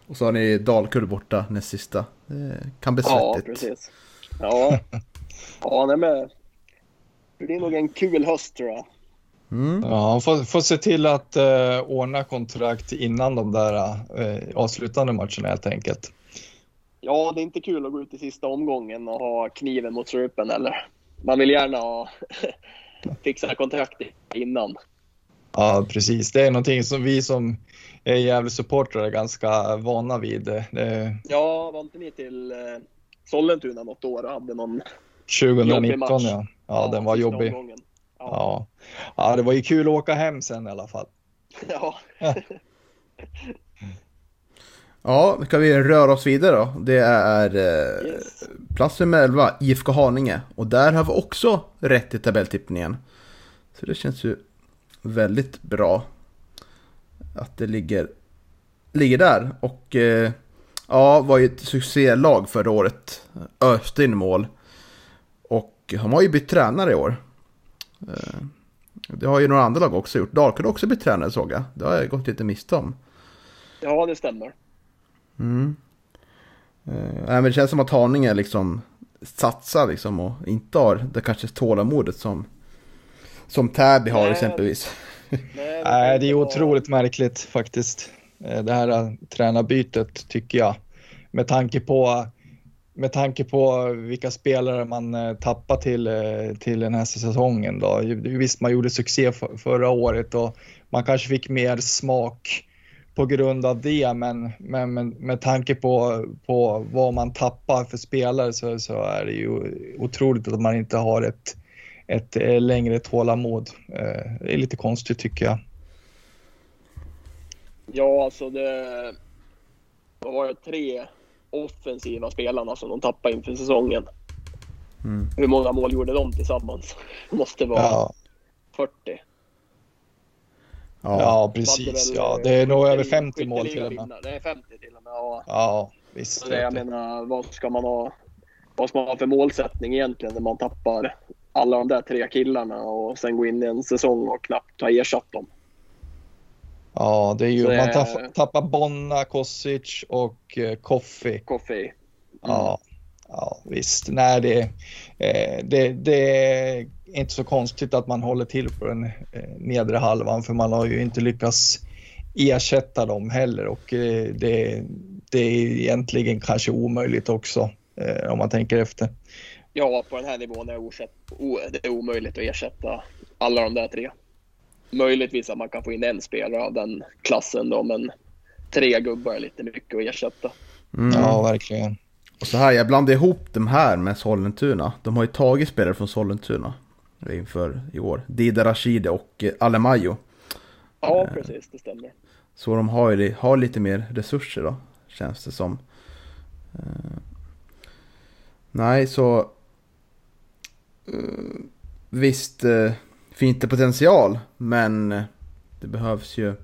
Och så har ni Dalkurd borta näst sista. Det kan bli Ja, svettigt. precis. Ja, ja nej, men det blir nog en kul höst tror jag. Mm. Ja, han får, får se till att eh, ordna kontrakt innan de där eh, avslutande matcherna helt enkelt. Ja, det är inte kul att gå ut i sista omgången och ha kniven mot strupen eller. Man vill gärna ha fixa kontrakt innan. Ja, precis. Det är någonting som vi som är Gävle-supportrar är ganska vana vid. Det, Ja, var inte ni till eh, Sollentuna något år och hade någon 2019 match. ja. Ja, den var jobbig. Ja. Ja. ja, det var ju kul att åka hem sen i alla fall. ja. Ja, ska vi röra oss vidare då? Det är eh, Yes. plats nummer 11, IFK Haninge. Och där har vi också rätt i tabelltippningen. Så det känns ju väldigt bra att det ligger, ligger där. Och eh, ja, var ju ett succélag förra året. Öste in mål. Och han har ju bytt tränare i år. Eh, det har ju några andra lag också gjort. Dalkurd har också bytt tränare såg jag. Det har jag gått lite miste om. ja, det stämmer. Mm. Eh, men det känns som att Haninge liksom satsar liksom och inte har det kanske tålamodet som, som Täby har Nej. exempelvis. Nej, Nej, det är otroligt märkligt faktiskt. Eh, Det här eh, tränarbytet tycker jag. Med tanke på, med tanke på vilka spelare man eh, tappar till, till den här säsongen. Då. Visst, man gjorde succé för, förra året och man kanske fick mer smak på grund av det, men, men, men med tanke på, på vad man tappar för spelare så, så är det ju otroligt att man inte har ett, ett eh, längre tålamod. Eh, Det är lite konstigt tycker jag. Ja, alltså det vad var det tre offensiva spelarna som de tappade inför säsongen. Mm. Hur många mål gjorde de tillsammans? Det måste vara Ja, 40. Ja, ja precis. väl, Ja, eh, det är nog över skytteliga- 50 mål till och med. Det är 50 till och med. Ja. Ja, visst. Så det, jag menar, vad ska man ha? Vad ska man ha för målsättning egentligen när man tappar alla de där tre killarna och sen gå in i en säsong och knappt ha ersatt dem? Ja, det är ju, det man tappar, tappar Bonna, Kosic och eh, Koffi. Coffee. Ja, ja, visst. Nej, det, eh, det, det är inte så konstigt att man håller till på den eh, nedre halvan för man har ju inte lyckats ersätta dem heller och det, det är egentligen kanske omöjligt också om man tänker efter. Ja, på den här nivån är det omöjligt att ersätta alla de där tre. Möjligtvis att man kan få in en spelare av den klassen då, men tre gubbar är lite mycket att ersätta. Mm. Ja, verkligen. Och så här, jag blandar ihop de här med Sollentuna. De har ju tagit spelare från Sollentuna inför i år. Dida Rashidi och eh, Alemayo. Ja, eh, precis, det stämmer. Så de har ju har lite mer resurser då, känns det som. Eh, nej, så... visst, finns det potential, men det behövs ju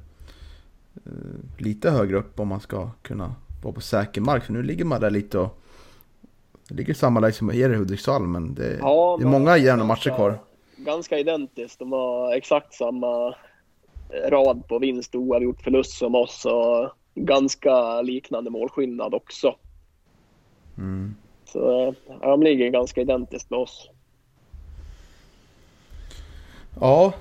lite högre upp om man ska kunna vara på säker mark. För nu ligger man där lite och det ligger samma läge som er i Hudiksvall, men det, ja, det är många jämna matcher kvar. Ganska identiskt. De har exakt samma rad på vinst och oavgjort förlust som oss och ganska liknande målskillnad också. Mm. Så ja, de ligger ganska identiskt med oss. Ja,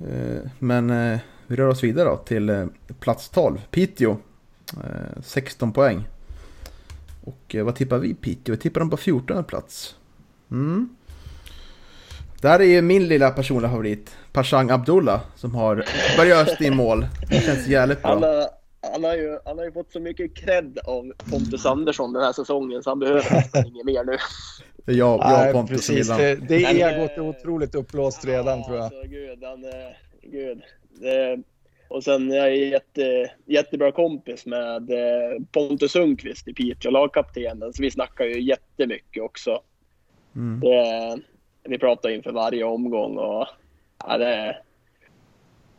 eh, men eh, vi rör oss vidare då till eh, plats 12. Piteå, eh, 16 poäng. Och eh, vad tippar vi Piteå? Vi tippar dem på 14 plats. Mm. Där är ju min lilla personliga favorit, Pashang Abdullah, som har börjat i mål. Det känns jävligt bra. Han har, han, har ju, han har ju fått så mycket cred av Pontus Andersson den här säsongen så han behöver nästan inget mer nu. Det är jag, jag och Pontus precis, det, det är egot är otroligt uppblåst redan ja, tror jag. Alltså, gud, han, gud. Det, och sen jag är jätte, jättebra kompis med eh, Pontus Sundqvist i Piteå, lagkaptenen. Så vi snackar ju jättemycket också. Mm. Det, vi pratar inför varje omgång och ja, det,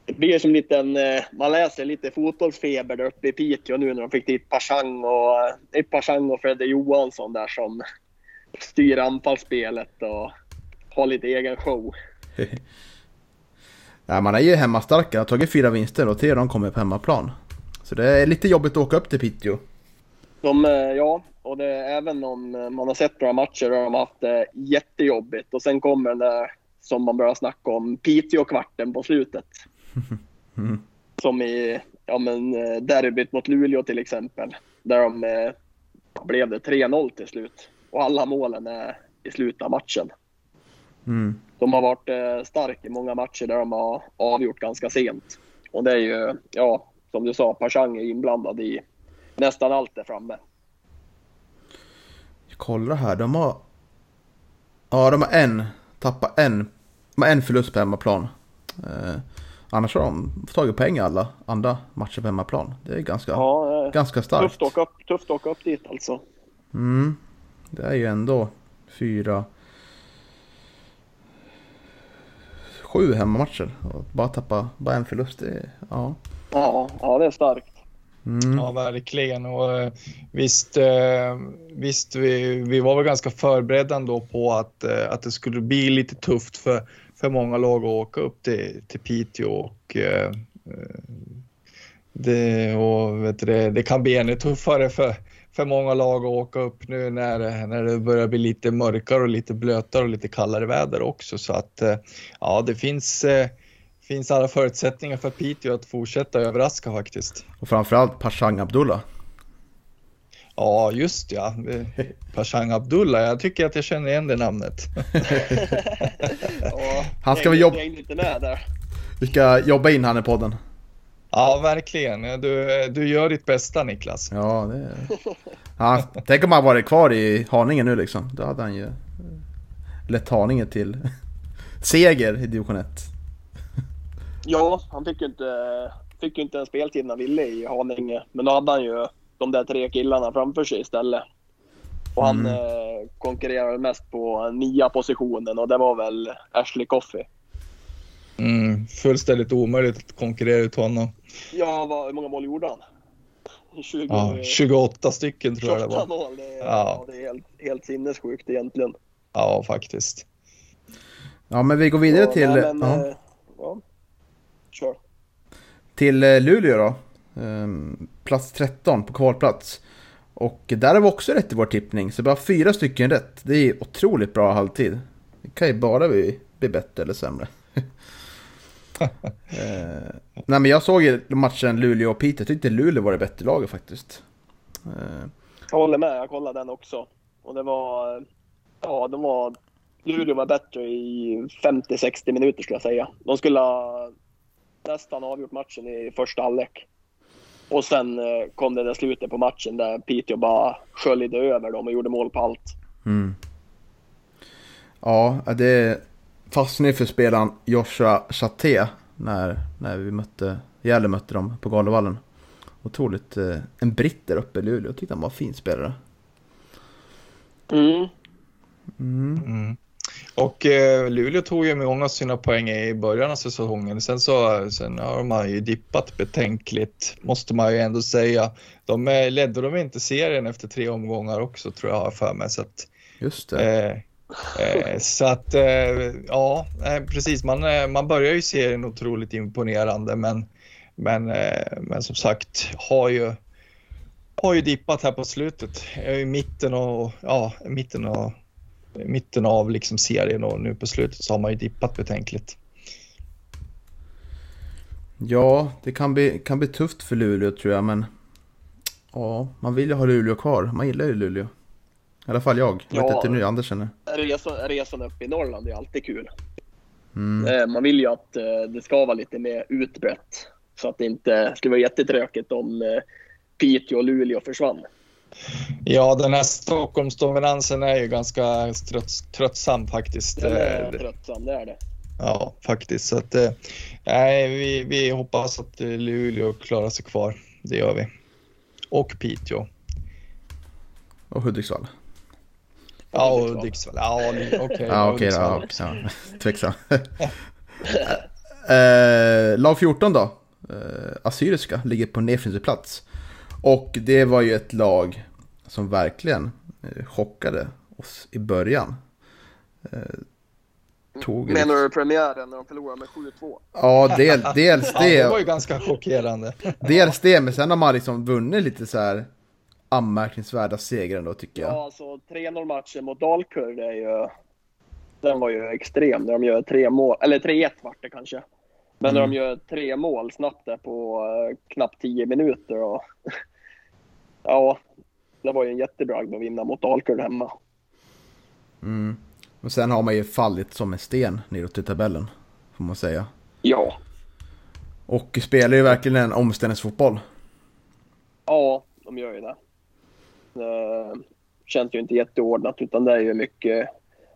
det blir som liten, eh, man läser lite fotbollsfeber där uppe i Piteå nu när de fick dit Pashang och, eh, Pashang och Fredde Johansson där som styr anfallsspelet och har lite egen show. Ja, man är ju hemmastarka, har tagit fyra vinster och tre av dem kommer på hemmaplan. Så det är lite jobbigt att åka upp till Piteå. De, eh, ja, och det är även om eh, man har sett några matcher där de har haft det jättejobbigt och sen kommer den där som man börjar snacka om, Piteå-kvarten på slutet. Mm. Som i ja, men, eh, derbyt mot Luleå till exempel. Där de blev det 3-0 till slut. Och alla målen är i slutet av matchen. Mm de har varit eh, starka i många matcher där de har avgjort ganska sent. Och det är ju, ja, som du sa, Pashang är inblandad i nästan allt där framme. Jag kollar här, de har... Ja, de har en, tappat en, de har en förlust på hemmaplan. Eh, annars har de tagit poäng i alla andra matcher på hemmaplan. Det är ganska, ja, eh, ganska starkt. Tufft att, åka upp, tufft att åka upp dit alltså. Mm, det är ju ändå fyra... sju hemmamatcher och bara tappa bara en förlust. Det, ja. Ja, ja, det är starkt. Mm. Ja, verkligen. Och eh, visst, eh, visst vi, vi var väl ganska förberedda ändå på att, eh, att det skulle bli lite tufft för, för många lag att åka upp till, till Piteå. Och, det, och vet du, det kan bli ännu tuffare för, för många lag att åka upp nu när, när det börjar bli lite mörkare och lite blötare och lite kallare väder också. Så att eh, ja, det finns, eh, finns alla förutsättningar för Piteå att fortsätta överraska faktiskt. Och framförallt Pashang Abdullah. Ja, just ja. Pashang Abdullah, jag tycker att jag känner igen det namnet. ja, han ska väl jobba... Vi ska jobba in han i podden. Ja, verkligen. Du, du gör ditt bästa Niklas. Ja, det är... ja, tänk om han varit kvar i Haninge nu liksom. Då hade han ju lett Haninge till seger i division 1. Ja, han fick ju inte, fick ju inte en speltid han ville i Haninge. Men då hade han ju de där tre killarna framför sig istället. Och han mm. eh, konkurrerade mest på nia positionen och det var väl Ashley Coffey. Mm, fullständigt omöjligt att konkurrera ut honom. Ja, vad, hur många mål gjorde han? 20, ja, 28 stycken tror 28 jag det var. Mål, det är, ja. ja. det är helt, helt sinnessjukt egentligen. Ja, faktiskt. Ja, men vi går vidare ja, till... Nej, men, ja. Eh, ja. Kör. Till eh, Luleå då. Um, plats 13 på kvalplats. Och där har vi också rätt i vår tippning, så bara fyra stycken rätt. Det är otroligt bra halvtid. Det kan ju bara bli, bli bättre eller sämre. eh, nej men jag såg ju matchen Luleå och Piteå. Jag tyckte Luleå var det bättre laget faktiskt. Eh, Jag håller med, jag kollade den också. Och det var... Ja, de var... Luleå var bättre i 50-60 minuter skulle jag säga. De skulle ha nästan avgjort matchen i första halvlek. Och sen eh, kom det där slutet på matchen där Piteå bara sköljde över dem och gjorde mål på allt. Mm. Ja, det fastnade för spelaren Joshua Chaté när, när vi mötte, Gävle mötte dem på Galevallen. Otroligt, eh, en britt där uppe i Luleå. Jag tyckte han var en fin spelare. Mm. Mm. Mm. Och eh, Luleå tog ju många av sina poäng i början av säsongen. Sen, så, sen har man ju dippat betänkligt, måste man ju ändå säga. De eh, ledde de inte serien efter tre omgångar också, tror jag för mig. Så att, Just det. eh, eh, så att, eh, ja, eh, precis. Man, eh, man börjar ju serien otroligt imponerande, men, men, eh, men som sagt, har ju, har ju dippat här på slutet. I mitten och, ja, mitten och mitten av liksom serien och nu på slutet så har man ju dippat betänkligt. Ja, det kan bli, kan bli tufft för Luleå tror jag, men ja, man vill ju ha Luleå kvar. Man gillar ju Luleå. I alla fall jag. Jag vet inte hur Anders känner. Resan, resan upp i Norrland är alltid kul. Mm. Eh, Man vill ju att eh, det ska vara lite mer utbrett. Så att det inte skulle vara jättetråkigt om eh, Piteå och Luleå försvann. Ja, den här Stockholmsdominansen är ju ganska trötts, tröttsam faktiskt. Den är tröttsam, det är det. Ja, faktiskt. Så att, nej, vi, vi hoppas att Luleå klarar sig kvar. Det gör vi. Och Piteå. Och Hudiksvall. Ja, och. Hudiksvall. Ja, okej. Ja, okej Hudiksvall då. också. Ja, tveksam. eh, lag 14 då. Eh, Assyriska ligger på nedflyttande plats. Och det var ju ett lag som verkligen eh, chockade oss i början. Eh, tog Menar du premiären när de förlorade med 7-2? Ja, del, dels Ja, det var det. ju ganska chockerande. Dels det, men sen har man liksom vunnit lite så här anmärkningsvärda segrar ändå tycker jag. Ja, alltså 3-0 matchen mot Dalkurd är ju... Den var ju extrem när de gör tre mål, eller 3-1 vart det kanske. Men när Mm. de gör tre mål snabbt där på eh, knappt 10 minuter och... ja, det var ju en jättebragd att vinna mot Dalkurd hemma. Mm. Och sen har man ju fallit som en sten neråt i tabellen, får man säga. Ja. Och spelar ju verkligen en omställningsfotboll. Ja, de gör ju det. Eh, känns ju inte jätteordnat utan det är ju mycket,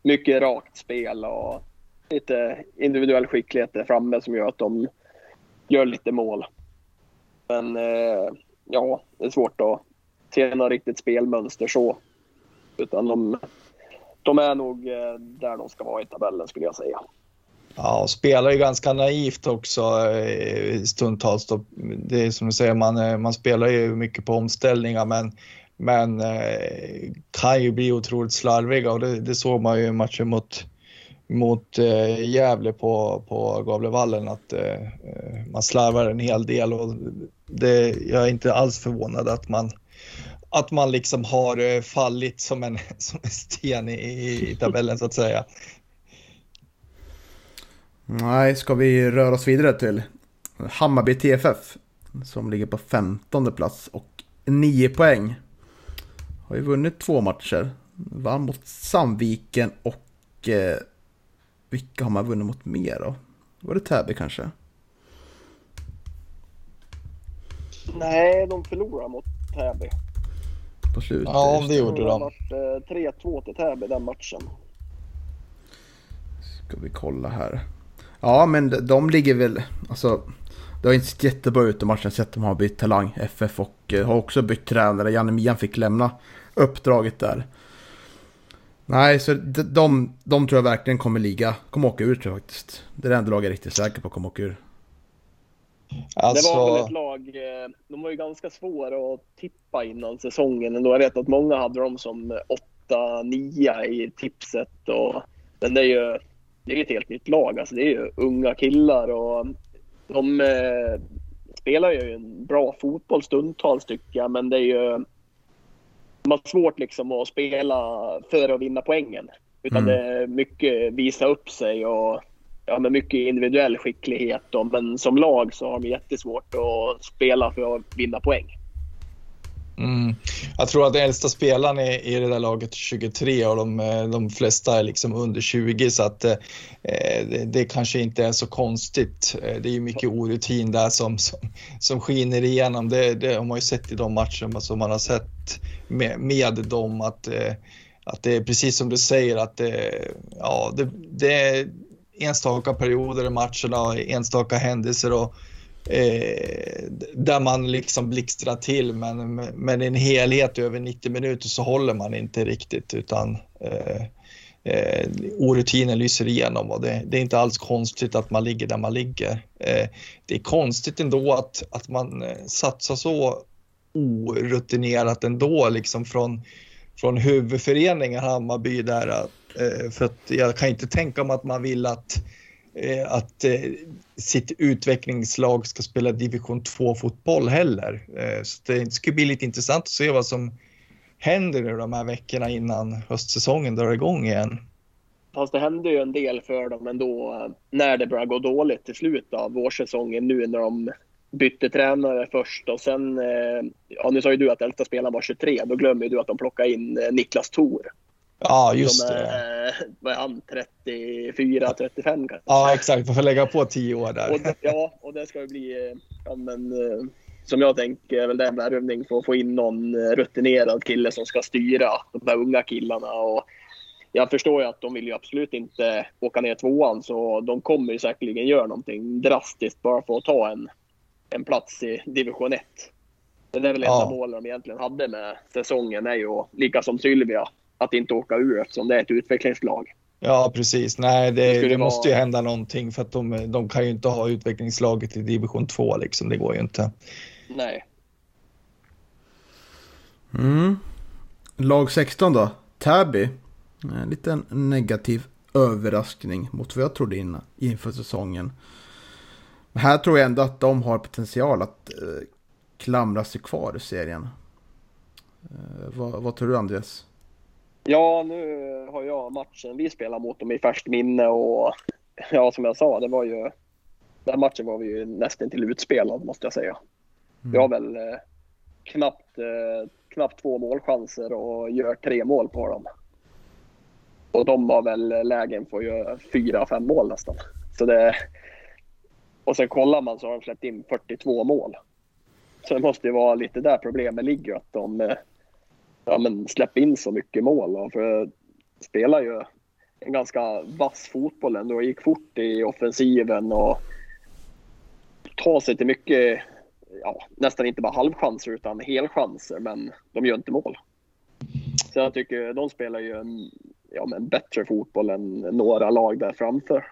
mycket rakt spel och lite individuell skicklighet där framme som gör att de gör lite mål. Men eh, ja, det är svårt att se något riktigt spelmönster så. Utan de, de är nog eh, där de ska vara i tabellen skulle jag säga. Ja, och spelar ju ganska naivt också eh, stundtals. Då. Det är som du säger, man, eh, man spelar ju mycket på omställningar men, men eh, kan ju bli otroligt slarviga och det, det såg man ju i matchen mot, mot eh, Gävle på, på Gavlevallen att eh, eh, man slarvar en hel del och det, jag är inte alls förvånad att man att man liksom har eh, fallit som en, som en sten i, i tabellen så att säga. Nej, ska vi röra oss vidare till Hammarby TFF som ligger på 15 plats och 9 poäng. Har ju vunnit två matcher. Vann mot Sandviken och eh, vilka har man vunnit mot mer då? Var det Täby kanske? Nej, de förlorar mot Täby. På slutet? Ja, det gjorde Det har de. varit eh, 3-2 till Täby den matchen. Ska vi kolla här. Ja, men de- de ligger väl... Alltså, det har inte sett jättebra ut i matchen. Sett att de har bytt talang, FF, och eh, har också bytt tränare. Janne Mian fick lämna uppdraget där. Nej, så de, de, de tror jag verkligen kommer ligga, kommer åka ur tror jag faktiskt. Det är det enda laget jag är riktigt säker på kommer åka ur. Alltså, Det var väl ett lag, eh, de var ju ganska svåra att tippa innan säsongen ändå. Jag vet att många hade dem som 8-9 i tipset. Och, men det är ju det är ett helt nytt lag. Alltså det är ju unga killar och de eh, spelar ju en bra fotboll stundtals tycker jag. Men det är ju de har svårt liksom att spela för att vinna poängen. Utan Mm. det är mycket visa upp sig och ja, men mycket individuell skicklighet. Då, men som lag så har de jättesvårt att spela för att vinna poäng. Mm. Jag tror att den äldsta spelaren i, i det där laget är 23 och de, eh, de flesta är liksom under 20 så att eh, det, det, kanske inte är så konstigt. Eh, det är ju mycket orutin där som, som, som skiner igenom. Det, det har man ju sett i de matcherna som man har sett med, med dem att, eh, att det är precis som du säger att det, ja, det, det är enstaka perioder i matcherna, och enstaka händelser och eh, där man liksom blixtrar till men, men i en helhet över 90 minuter så håller man inte riktigt utan eh, eh, orutinen lyser igenom och det, det, är inte alls konstigt att man ligger där man ligger. Eh, det är konstigt ändå att, att man eh, satsar så orutinerat ändå liksom från, från huvudföreningen Hammarby där. Eh, för att jag kan inte tänka mig att man vill att Eh, Eh, att eh, sitt utvecklingslag ska spela division 2-fotboll heller. Eh, så det ska bli lite intressant att se vad som händer nu de här veckorna innan höstsäsongen drar igång igen. Fast det händer ju en del för dem ändå eh, när det börjar gå dåligt till slut av vårsäsongen nu när de bytte tränare först och sen, eh, ja nu sa ju du att äldsta spelaren var 23, då glömmer ju du att de plockade in Niklas Thor Ja, just det. Eh, vad är han? 34, 35 kanske? Ja, exakt. Man får lägga på 10 år där. Och, ja, och det ska ju bli, eh, ja, men, eh, som jag tänker, är väl det en värvning för att få in någon rutinerad kille som ska styra de där unga killarna. Och jag förstår ju att de vill ju absolut inte åka ner tvåan, så de kommer ju säkerligen göra någonting drastiskt bara för att ta en, en plats i division 1. Det är väl enda ja. målet de egentligen hade med säsongen, är ju lika som Sylvia, att inte åka ur eftersom det är ett utvecklingslag. Ja, precis. Nej, det, det, det måste ju hända någonting för att de, de kan ju inte ha utvecklingslaget i division 2 liksom. Det går ju inte. Nej. Mm. Lag 16 då? Täby. En liten negativ överraskning mot vad jag trodde innan, inför säsongen. Men här tror jag ändå att de har potential att eh, klamra sig kvar i serien. Eh, vad, vad tror du Andreas? Ja, nu har jag matchen vi spelade mot dem i färskt minne och ja, som jag sa, det var ju... Den matchen var vi ju nästan till utspelad måste jag säga. Mm. Vi har väl eh, knappt, eh, knappt två målchanser och gör tre mål på dem. Och de har väl lägen för att göra fyra, fem mål nästan. Så det... Och sen kollar man så har de släppt in 42 mål. Så det måste ju vara lite där problemet ligger, att de eh, ja, men släppa in så mycket mål. Då, för spelar ju en ganska vass fotboll ändå. Gick fort i offensiven och tar sig till mycket, ja, nästan inte bara halvchanser utan helchanser, men de gör inte mål. Så jag tycker de spelar ju en, ja, men bättre fotboll än några lag där framför.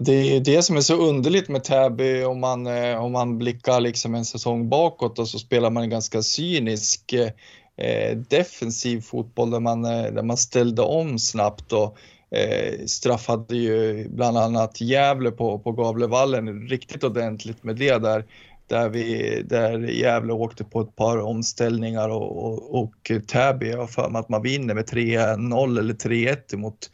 Det är det som är så underligt med Täby om man, eh, om man blickar liksom en säsong bakåt och så spelar man en ganska cynisk eh, Eh, defensiv fotboll där man, eh, där man ställde om snabbt och eh, straffade ju bland annat Gävle på, på Gavlevallen riktigt ordentligt med det där. Där, vi, där Gävle åkte på ett par omställningar och, och, och Täby, jag har för mig att man vinner med 3-0 eller 3-1 mot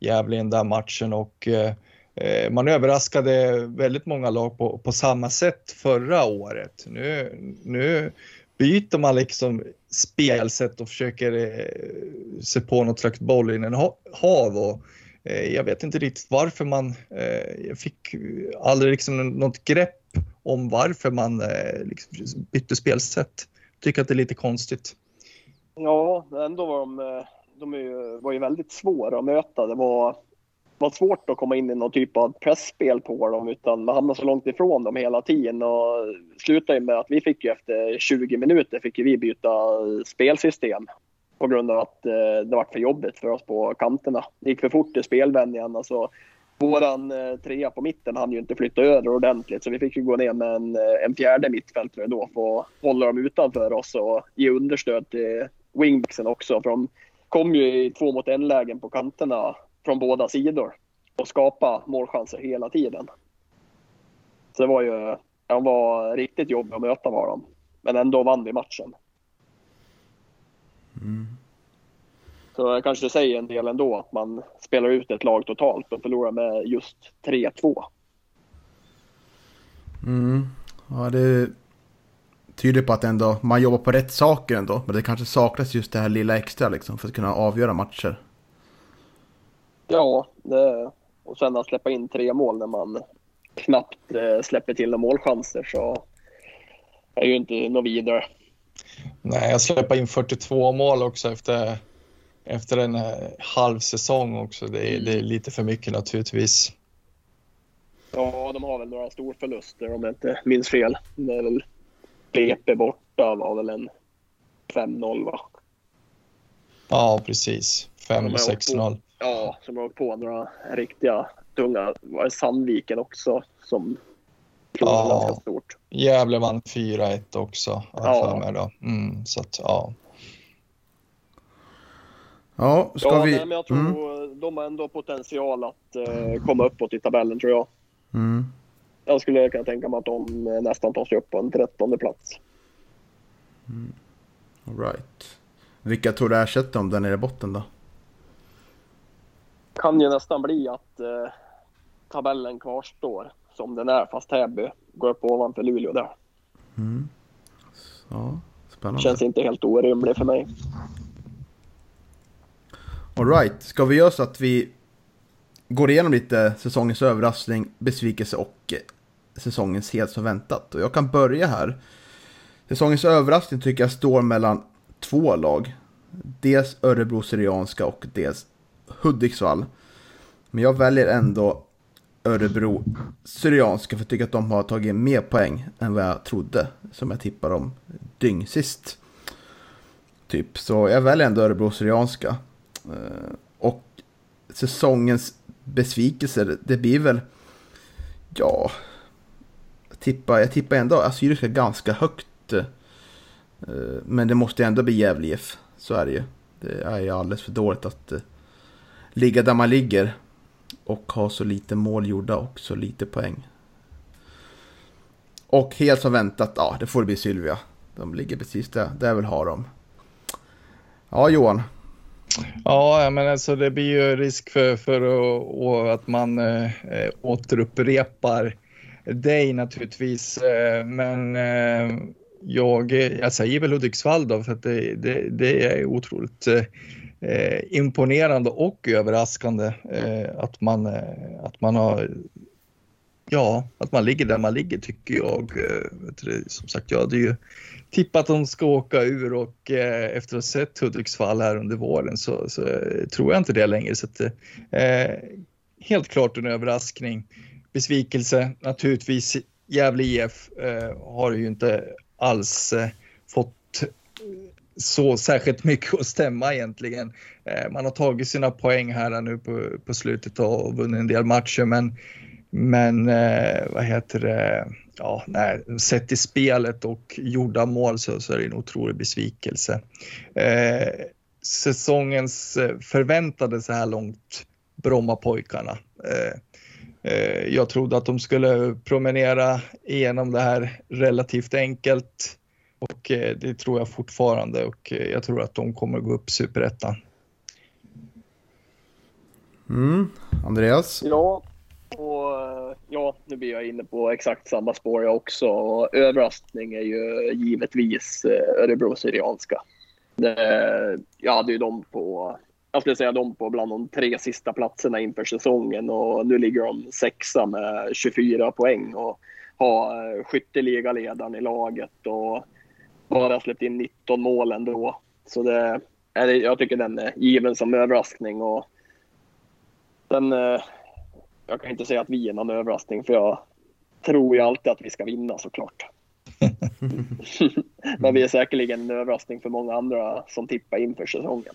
Gävle i den där matchen och eh, eh, man överraskade väldigt många lag på, på samma sätt förra året. Nu, nu byter man liksom spelsätt och försöker eh, se på något slags bollinnehav. Och, eh, jag vet inte riktigt varför man, eh, jag fick aldrig liksom något grepp om varför man eh, liksom bytte spelsätt. Tycker att det är lite konstigt. Ja, ändå var de, eh, de är, var ju väldigt svåra att möta. Det var var svårt att komma in i någon typ av pressspel på dem utan man hamnade så långt ifrån dem hela tiden och slutade med att vi fick ju efter 20 minuter fick vi byta spelsystem på grund av att eh, det var för jobbigt för oss på kanterna. Det gick för fort i spelvändningarna så våran eh, trea på mitten hann ju inte flytta över ordentligt så vi fick ju gå ner med en, eh, en fjärde mittfältare då för att hålla dem utanför oss och ge understöd till wingbacksen också. För de kom ju i två mot en lägen på kanterna från båda sidor och skapa målchanser hela tiden. Så det var ju, de var riktigt jobbiga att möta var de. Men ändå vann vi matchen. Mm. Så jag kanske säger en del ändå att man spelar ut ett lag totalt och förlorar med just 3-2. Mm. Ja, det tyder på att ändå man jobbar på rätt saker ändå. Men det kanske saknas just det här lilla extra liksom för att kunna avgöra matcher. Ja, det, och sen att släppa in tre mål när man knappt eh, släpper till några målchanser så är ju inte något vidare. Nej, jag släpper in 42 mål också efter, efter en eh, halv säsong också. Det är, det är lite för mycket naturligtvis. Ja, de har väl några storförluster om jag inte minns fel. Det är väl BP borta var väl en 5-0 va? Ja, precis. De 5-6-0. Ja, som har åkt på några riktiga tunga. Var det Sandviken också som Ja. ganska stort? Gävle vann 4-1 också, Ja. för mig då. Mm, så att, ja. Ja, ska ja, vi... nej, men jag tror Mm. de har ändå potential att eh, komma uppåt i tabellen tror jag. Mm. Jag skulle kunna tänka mig att de eh, nästan tar sig upp på en trettonde plats. All right. Vilka tror du ersätter dem där nere i botten då? Kan ju nästan bli att eh, tabellen kvarstår som den är fast Täby går upp ovanför Luleå där. Ja, spännande. Känns inte helt orimligt för mig. Alright, ska vi göra så att vi går igenom lite säsongens överraskning, besvikelse och eh, säsongens helt som väntat. Och jag kan börja här. Säsongens överraskning tycker jag står mellan två lag. Dels Örebro Syrianska och dels Hudiksvall. Men jag väljer ändå Örebro Syrianska för jag tycker att de har tagit mer poäng än vad jag trodde. Som jag tippade om dyngsist. Typ, så jag väljer ändå Örebro Syrianska. Eh, och säsongens besvikelser, det- blir väl... Ja... Jag tippar, jag tippar ändå Assyriska ganska högt. Eh, men det måste ändå bli Gävle IF. Så är det ju. Det är ju alldeles för dåligt att eh, ligga där man ligger. Och ha så lite mål gjorda och så lite poäng. Och helt som väntat, ja det får bli Sylvia. De ligger precis där, där jag vill ha dem. Ja Johan, Ja, men alltså det blir ju risk för, för att, man äh, återupprepar dig naturligtvis. Eh, men eh, jag, jag säger väl Hudiksvall då, för att det, det, det är otroligt eh, imponerande och överraskande eh, att, man, eh, att man har Ja, att man ligger där man ligger tycker jag. Eh, du, Som sagt, jag hade ju tippat att de ska åka ur och eh, efter att ha sett Hudiksvall här under våren så, så eh, tror jag inte det längre. Så att, eh, helt klart en överraskning. Besvikelse naturligtvis. Gävle IF eh, har ju inte alls eh, fått så särskilt mycket att stämma egentligen. Eh, man har tagit sina poäng här nu på, på slutet och vunnit en del matcher men men eh, vad heter det, ja, nej, sett i spelet och gjorda mål så, så är det en otrolig besvikelse. Eh, säsongens eh, förväntade så här långt Brommapojkarna. Eh, jag trodde att de skulle promenera igenom det här relativt enkelt och eh, det tror jag fortfarande och eh, jag tror att de kommer gå upp superettan. mm. Andreas? Ja, och eh, ja, nu blir jag inne på exakt samma spår jag också. Och överraskning är ju givetvis Örebro Syrianska. Det, jag hade ju dem på, jag skulle säga dem på bland de tre sista platserna inför säsongen och nu ligger de sexa med 24 poäng och har skytteligaledaren i laget och bara släppt in 19 mål ändå. Så det, jag tycker den är given som överraskning och den, eh, jag kan inte säga att vi är någon överraskning för jag tror ju alltid att vi ska vinna såklart. Men vi är säkerligen en överraskning för många andra som tippar inför säsongen.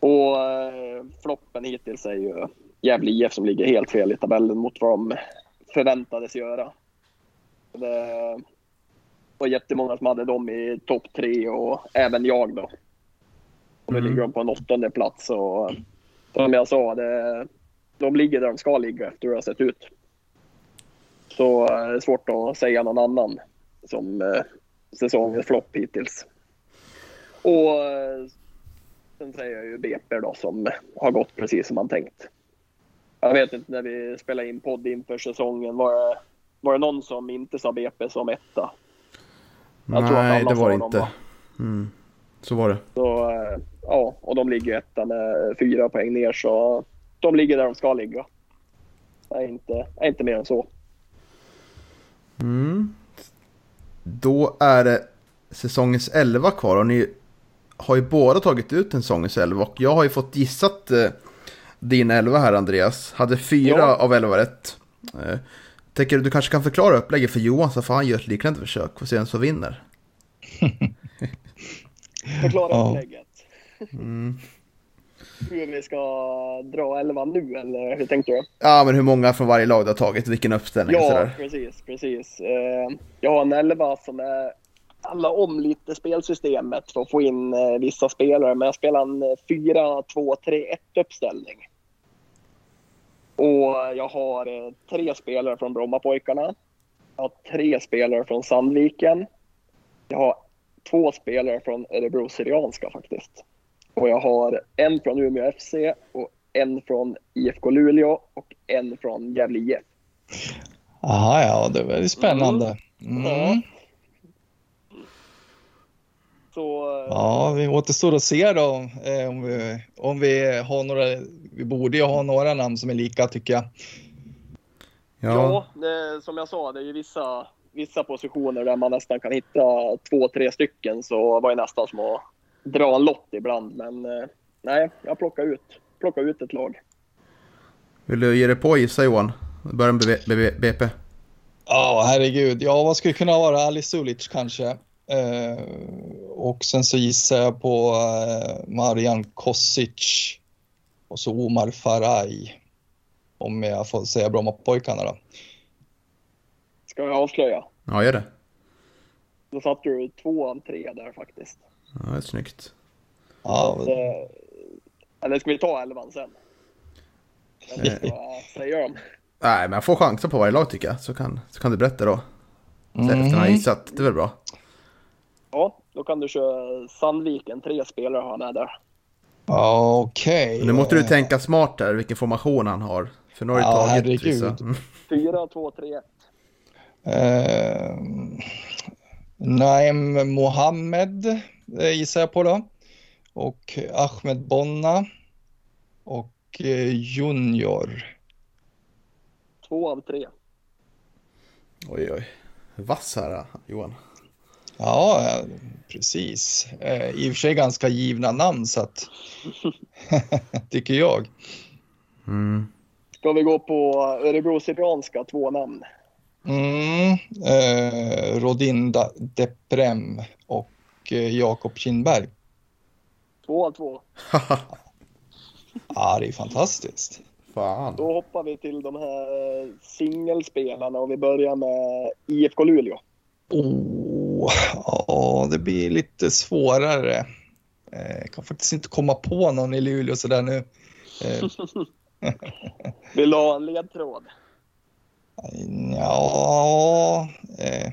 Och eh, floppen hittills är ju Gävle IF som ligger helt fel i tabellen mot vad de förväntades göra. Det var jättemånga som hade dem i topp tre och även jag då. Och nu Mm. ligger de på en åttonde plats och som jag sa, det, de ligger där de ska ligga efter hur det har sett ut. Så eh, det är svårt att säga någon annan som eh, säsongens flopp hittills. Och eh, Sen säger jag ju BP då som har gått precis som man tänkt. Jag vet inte när vi spelade in podd inför säsongen. Var det, var det någon som inte sa BP som etta? Jag tror att Nej, alla det var det inte. va? Mm. Så var det. Så, eh, ja, och de ligger etta med fyra poäng ner så de ligger där de ska ligga. Är inte, är inte mer än så. Mm. Då är det säsongens 11 kvar och ni har ju båda tagit ut en säsongens 11 och jag har ju fått gissat eh, din 11 här Andreas. Hade fyra Ja. av 11 rätt. Eh, tänker du du kanske kan förklara upplägget för Johan så får han göra ett liknande försök och se vem som vinner. Förklara upplägget. Mm. Hur vi ska dra elva nu eller hur tänkte du? Ja, men hur många från varje lag du har tagit, vilken uppställning och Ja, sådär. precis, precis. Eh, Jag har en elva som är alla om lite spelsystemet för att få in eh, vissa spelare. Men jag spelar en eh, 4-2-3-1 uppställning. Och jag har eh, tre spelare från Brommapojkarna. Jag har tre spelare från Sandviken. Jag har två spelare från Örebro Syrianska faktiskt. Och jag har en från Umeå FC och en från IFK Luleå och en från Gävle IF. Aha, ja, det var ju spännande. Mm. Ja. Så eh, Ja, vi återstår att se då eh, om, vi, om vi har några. Vi borde ju ha några namn som är lika tycker jag. Ja, Ja, det, som jag sa, det är ju vissa, vissa positioner där man nästan kan hitta två, tre stycken. Så var det nästan som att dra en lott ibland. Men eh, nej, jag plockar ut, plockar ut ett lag. vill du ge dig på gissa Johan? Börja med BP. Ja, herregud. Ja, vad skulle kunna vara? Ali Sulic kanske. Eh, och sen så gissar jag på eh, Marian Kosic och så Omar Faraj. Om jag får säga Brommapojkarna då. Ska jag avslöja? Ja, gör det. Då satte du två av tre där faktiskt. Ja, det är snyggt. Ja, Så, eh, eller ska vi ta elvan sen? Jag säga dem? Nej, men jag får chanser på varje lag tycker jag. Så kan, så kan du berätta då. Så Efter att han har gissat. Det är väl bra. Ja, då kan du köra Sandviken. Tre spelare har han med där. Ja, okej. Men nu måste du tänka smart där, vilken formation han har. För nu har du Ja, tagit herregud. vissa. Mm. Fyra, två, tre, ett. Eh, Naim Mohammed eh, gissar jag på då. Och Ahmed Bonna. Och eh, Junior. Två av tre. Oj, oj. Vass här, Johan. Ja, precis. Eh, I och för sig ganska givna namn så att tycker jag. Mm. Ska vi gå på Örebro Syrianska, två namn? Mm, eh, Rodin Da- Deprem och eh, Jakob Kindberg. Två av två. Ja, det är fantastiskt. Fan. Då hoppar vi till de här eh, singelspelarna och vi börjar med IFK Luleå. Oh, ja, det blir lite svårare. Eh, Jag kan faktiskt inte komma på någon i Luleå sådär nu. Eh, Vill du ha en ledtråd? Ja, eh,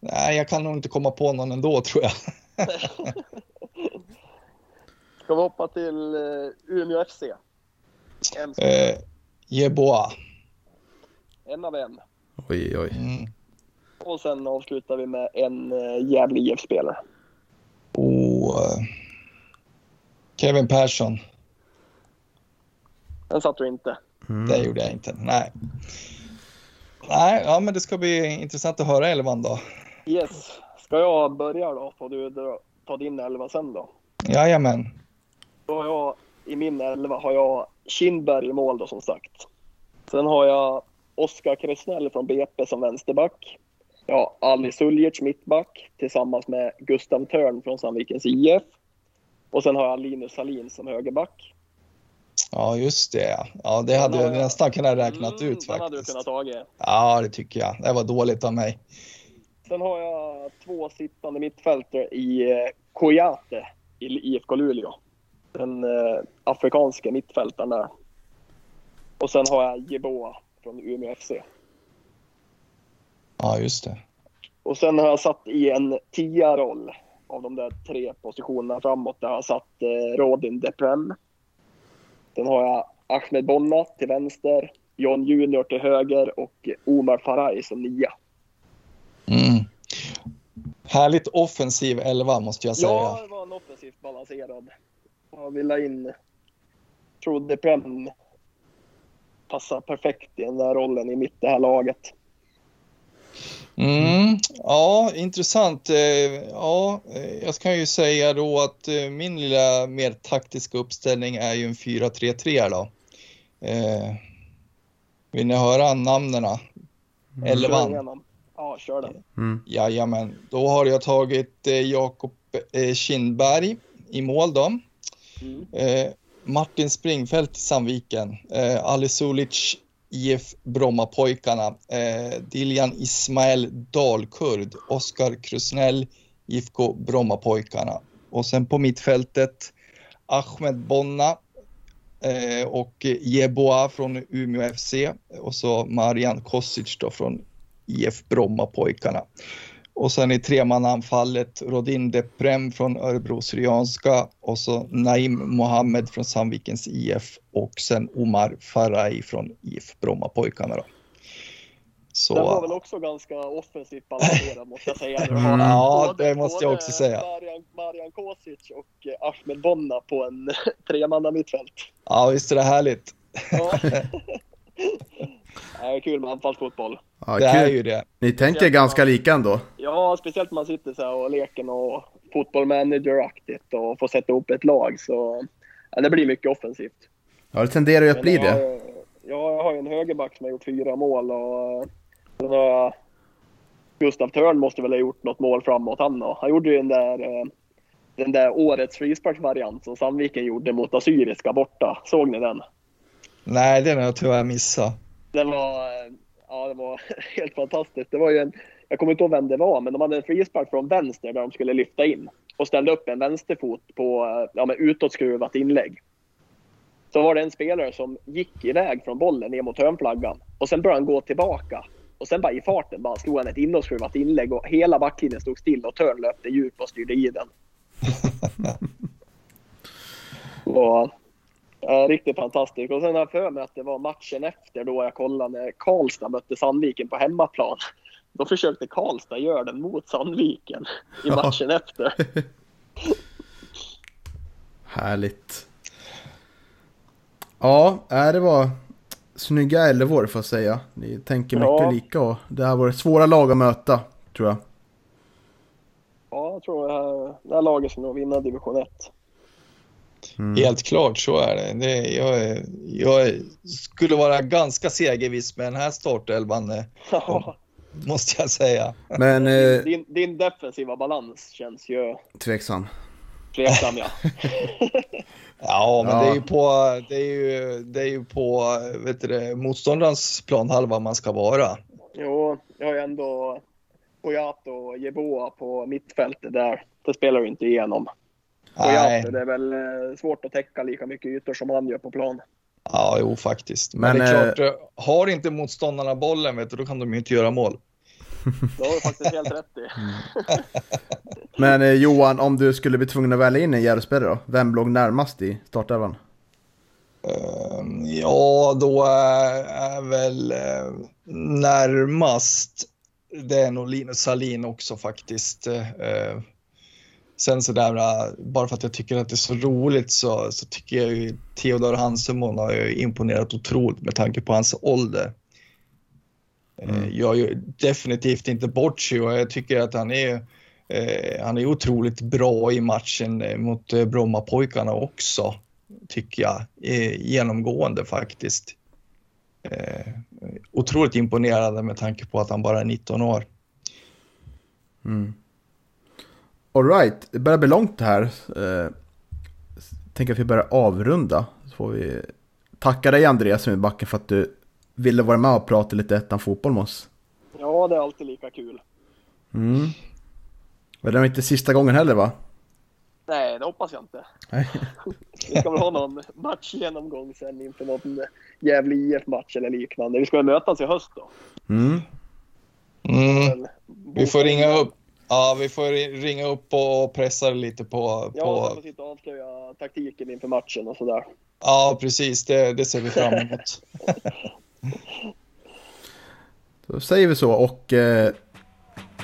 nej, jag kan nog inte komma på någon ändå tror jag. Ska vi hoppa till eh, Umeå FC? En, Eh, Jeboa. en av en. Oj, oj. Mm. Och sen avslutar vi med en eh, Gävle IF-spelare. Och eh, Kevin Persson. Den satt du inte. Mm. Det gjorde jag inte. Nej. Nej, ja, men det ska bli intressant att höra elvan då. Yes. Ska jag börja då? Får du ta din elva sen då? Jajamän. Då har jag, I min elva har jag Kindberg i mål då som sagt. Sen har jag Oskar Krusnell från BP som vänsterback. Har Ali Suljic mittback tillsammans med Gustav Törn från Sandvikens IF. Och sen har jag Linus Salin som högerback. Ja, just det. Ja, det hade jag nästan kunnat räknat Mm, ut den hade du faktiskt. kunnat tagit. Ja, det tycker jag. Det var dåligt av mig. Sen har jag två sittande mittfältare i eh, Koyate i IFK Luleå. Den eh, afrikanska mittfältaren där. Och sen har jag Jeboa från Umeå FC. Ja, just det. Och sen har jag satt i en tia-roll. av de där tre positionerna framåt där jag har satt eh, Rodin Deprem. Sen har jag Ahmed Bonna till vänster, John Junior till höger och Omar Faraj som nia. Mm. Härligt offensiv elva måste jag säga. Ja, det var en offensivt balanserad. Jag vill ha in... tror Deprem passar perfekt i den där rollen i mitt det här laget. Mm, ja, intressant. Eh, Ja, eh, jag kan ju säga då att eh, min lilla mer taktiska uppställning är ju en 4-3-3 då. Eh, vill ni höra namnen? Kör Elvan? Ja, kör den. Mm. Jajamän, då har jag tagit Jakob Kindberg i mål då. Mm. Eh, Martin Springfeldt i Sandviken. Eh, Ali Sulic IF Brommapojkarna. Eh, Diljan Ismail Dalkurd. Oskar Krusnell IFK Brommapojkarna. Och sen på mittfältet Ahmed Bonna eh, och Jeboa från Umeå FC och så Marian Kosic då från IF Brommapojkarna. Och sen i tremannaanfallet Rodin Deprem från Örebro Syrianska och så Naim Mohammed från Sandvikens IF och sen Omar Faraj från IF Brommapojkarna. Då. Så, Den var väl också ganska offensivt balanserad måste jag säga. Mm. Ja, det måste jag också säga. Marian, Marian Kosic och eh, Ahmed Bonna på en tremanna mittfält. ja, visst är det härligt. Ja. det är kul med anfallsfotboll. Ja, Det är ju det. Ni tänker ganska lika ändå. Ja, speciellt när man sitter så här och leker och fotboll manager-aktigt och får sätta ihop ett lag. Så ja, det blir mycket offensivt. Ja, det tenderar ju att bli jag har det. Ja, jag har ju en högerback som har gjort fyra mål och sen har jag Gustav Törn måste väl ha gjort något mål framåt han då. Han gjorde ju den där, eh, den där årets frisparksvariant som Sandviken gjorde mot Assyriska borta. Såg ni den? Nej, den har jag tyvärr missat. Den var, ja, det var helt fantastiskt. Det var ju en, jag kommer inte ihåg vem det var, men de hade en frispark från vänster där de skulle lyfta in och ställde upp en vänsterfot på ja, med utåtskruvat inlägg. Så var det en spelare som gick iväg från bollen ner mot hörnflaggan och sen började han gå tillbaka. Och sen bara i farten bara slog han ett inåtskruvat inlägg och hela backlinjen stod still och Törn löpte djup och styrde i den. och, ja, riktigt fantastiskt. Och sen har jag för mig att det var matchen efter då jag kollade när Karlstad mötte Sandviken på hemmaplan. Då försökte Karlstad göra den mot Sandviken i Ja. matchen efter. Härligt. Ja, äh, det var snygga elvor får jag säga. Ni tänker mycket Ja. lika och det här var svåra lag att möta, tror jag. Ja, jag tror det här, det här laget ska nog vinna division 1. Mm. Helt klart så är det. det jag, jag skulle vara ganska segerviss med den här startelvan, eh, Ja. måste jag säga. Men eh, din, din defensiva balans känns ju tveksam. tveksam ja. Ja, men Ja. det är ju på, det är ju, det är ju på vet du, det, motståndarens planhalva man ska vara. Jo, jag har ju ändå Poyato och Jeboa på mittfältet där. Det spelar ju inte igenom. Nej, det är väl eh, svårt att täcka lika mycket ytor som han gör på plan. ja, jo faktiskt. Men, Men, det är klart, eh, har inte motståndarna bollen, vet du, då kan de ju inte göra mål. Det har du faktiskt helt rätt i. Men eh, Johan, om du skulle bli tvungen att välja in en Järvspelare då? Vem låg närmast i startelvan? Ehm, Ja, då är, är väl eh, närmast, det är nog Linus Salin också faktiskt. Eh, Sen så där, eh, bara för att jag tycker att det är så roligt så, så tycker jag ju Theodor Hansemon har ju imponerat otroligt med tanke på hans ålder. Mm. Jag gör definitivt inte bort sig och jag tycker att han är, eh, han är otroligt bra i matchen eh, mot eh, Brommapojkarna också tycker jag, eh, genomgående faktiskt. Eh, otroligt imponerande med tanke på att han bara är 19 år. Mm. Alright, det börjar bli långt det här. Eh, tänker att vi börjar avrunda. Så får vi tacka dig Andreas som är i backen för att du ville vara med och prata lite ettan fotboll med oss. Ja, det är alltid lika kul. Mm. Men det var inte sista gången heller va? Nej, det hoppas jag inte. Vi ska väl ha någon matchgenomgång sen inför någon Gävle IF-match eller liknande. Vi ska väl mötas i höst då. Mm. Mm. Vi får ringa upp. Ja, vi får ringa upp och pressa lite på... Ja, på... får sitta och avslöja taktiken inför matchen och sådär. Ja, precis. Det, det ser vi fram emot. Då säger vi så och eh,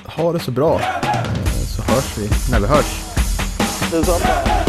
ha det så bra. Eh, så hörs vi när vi hörs. Detsamma.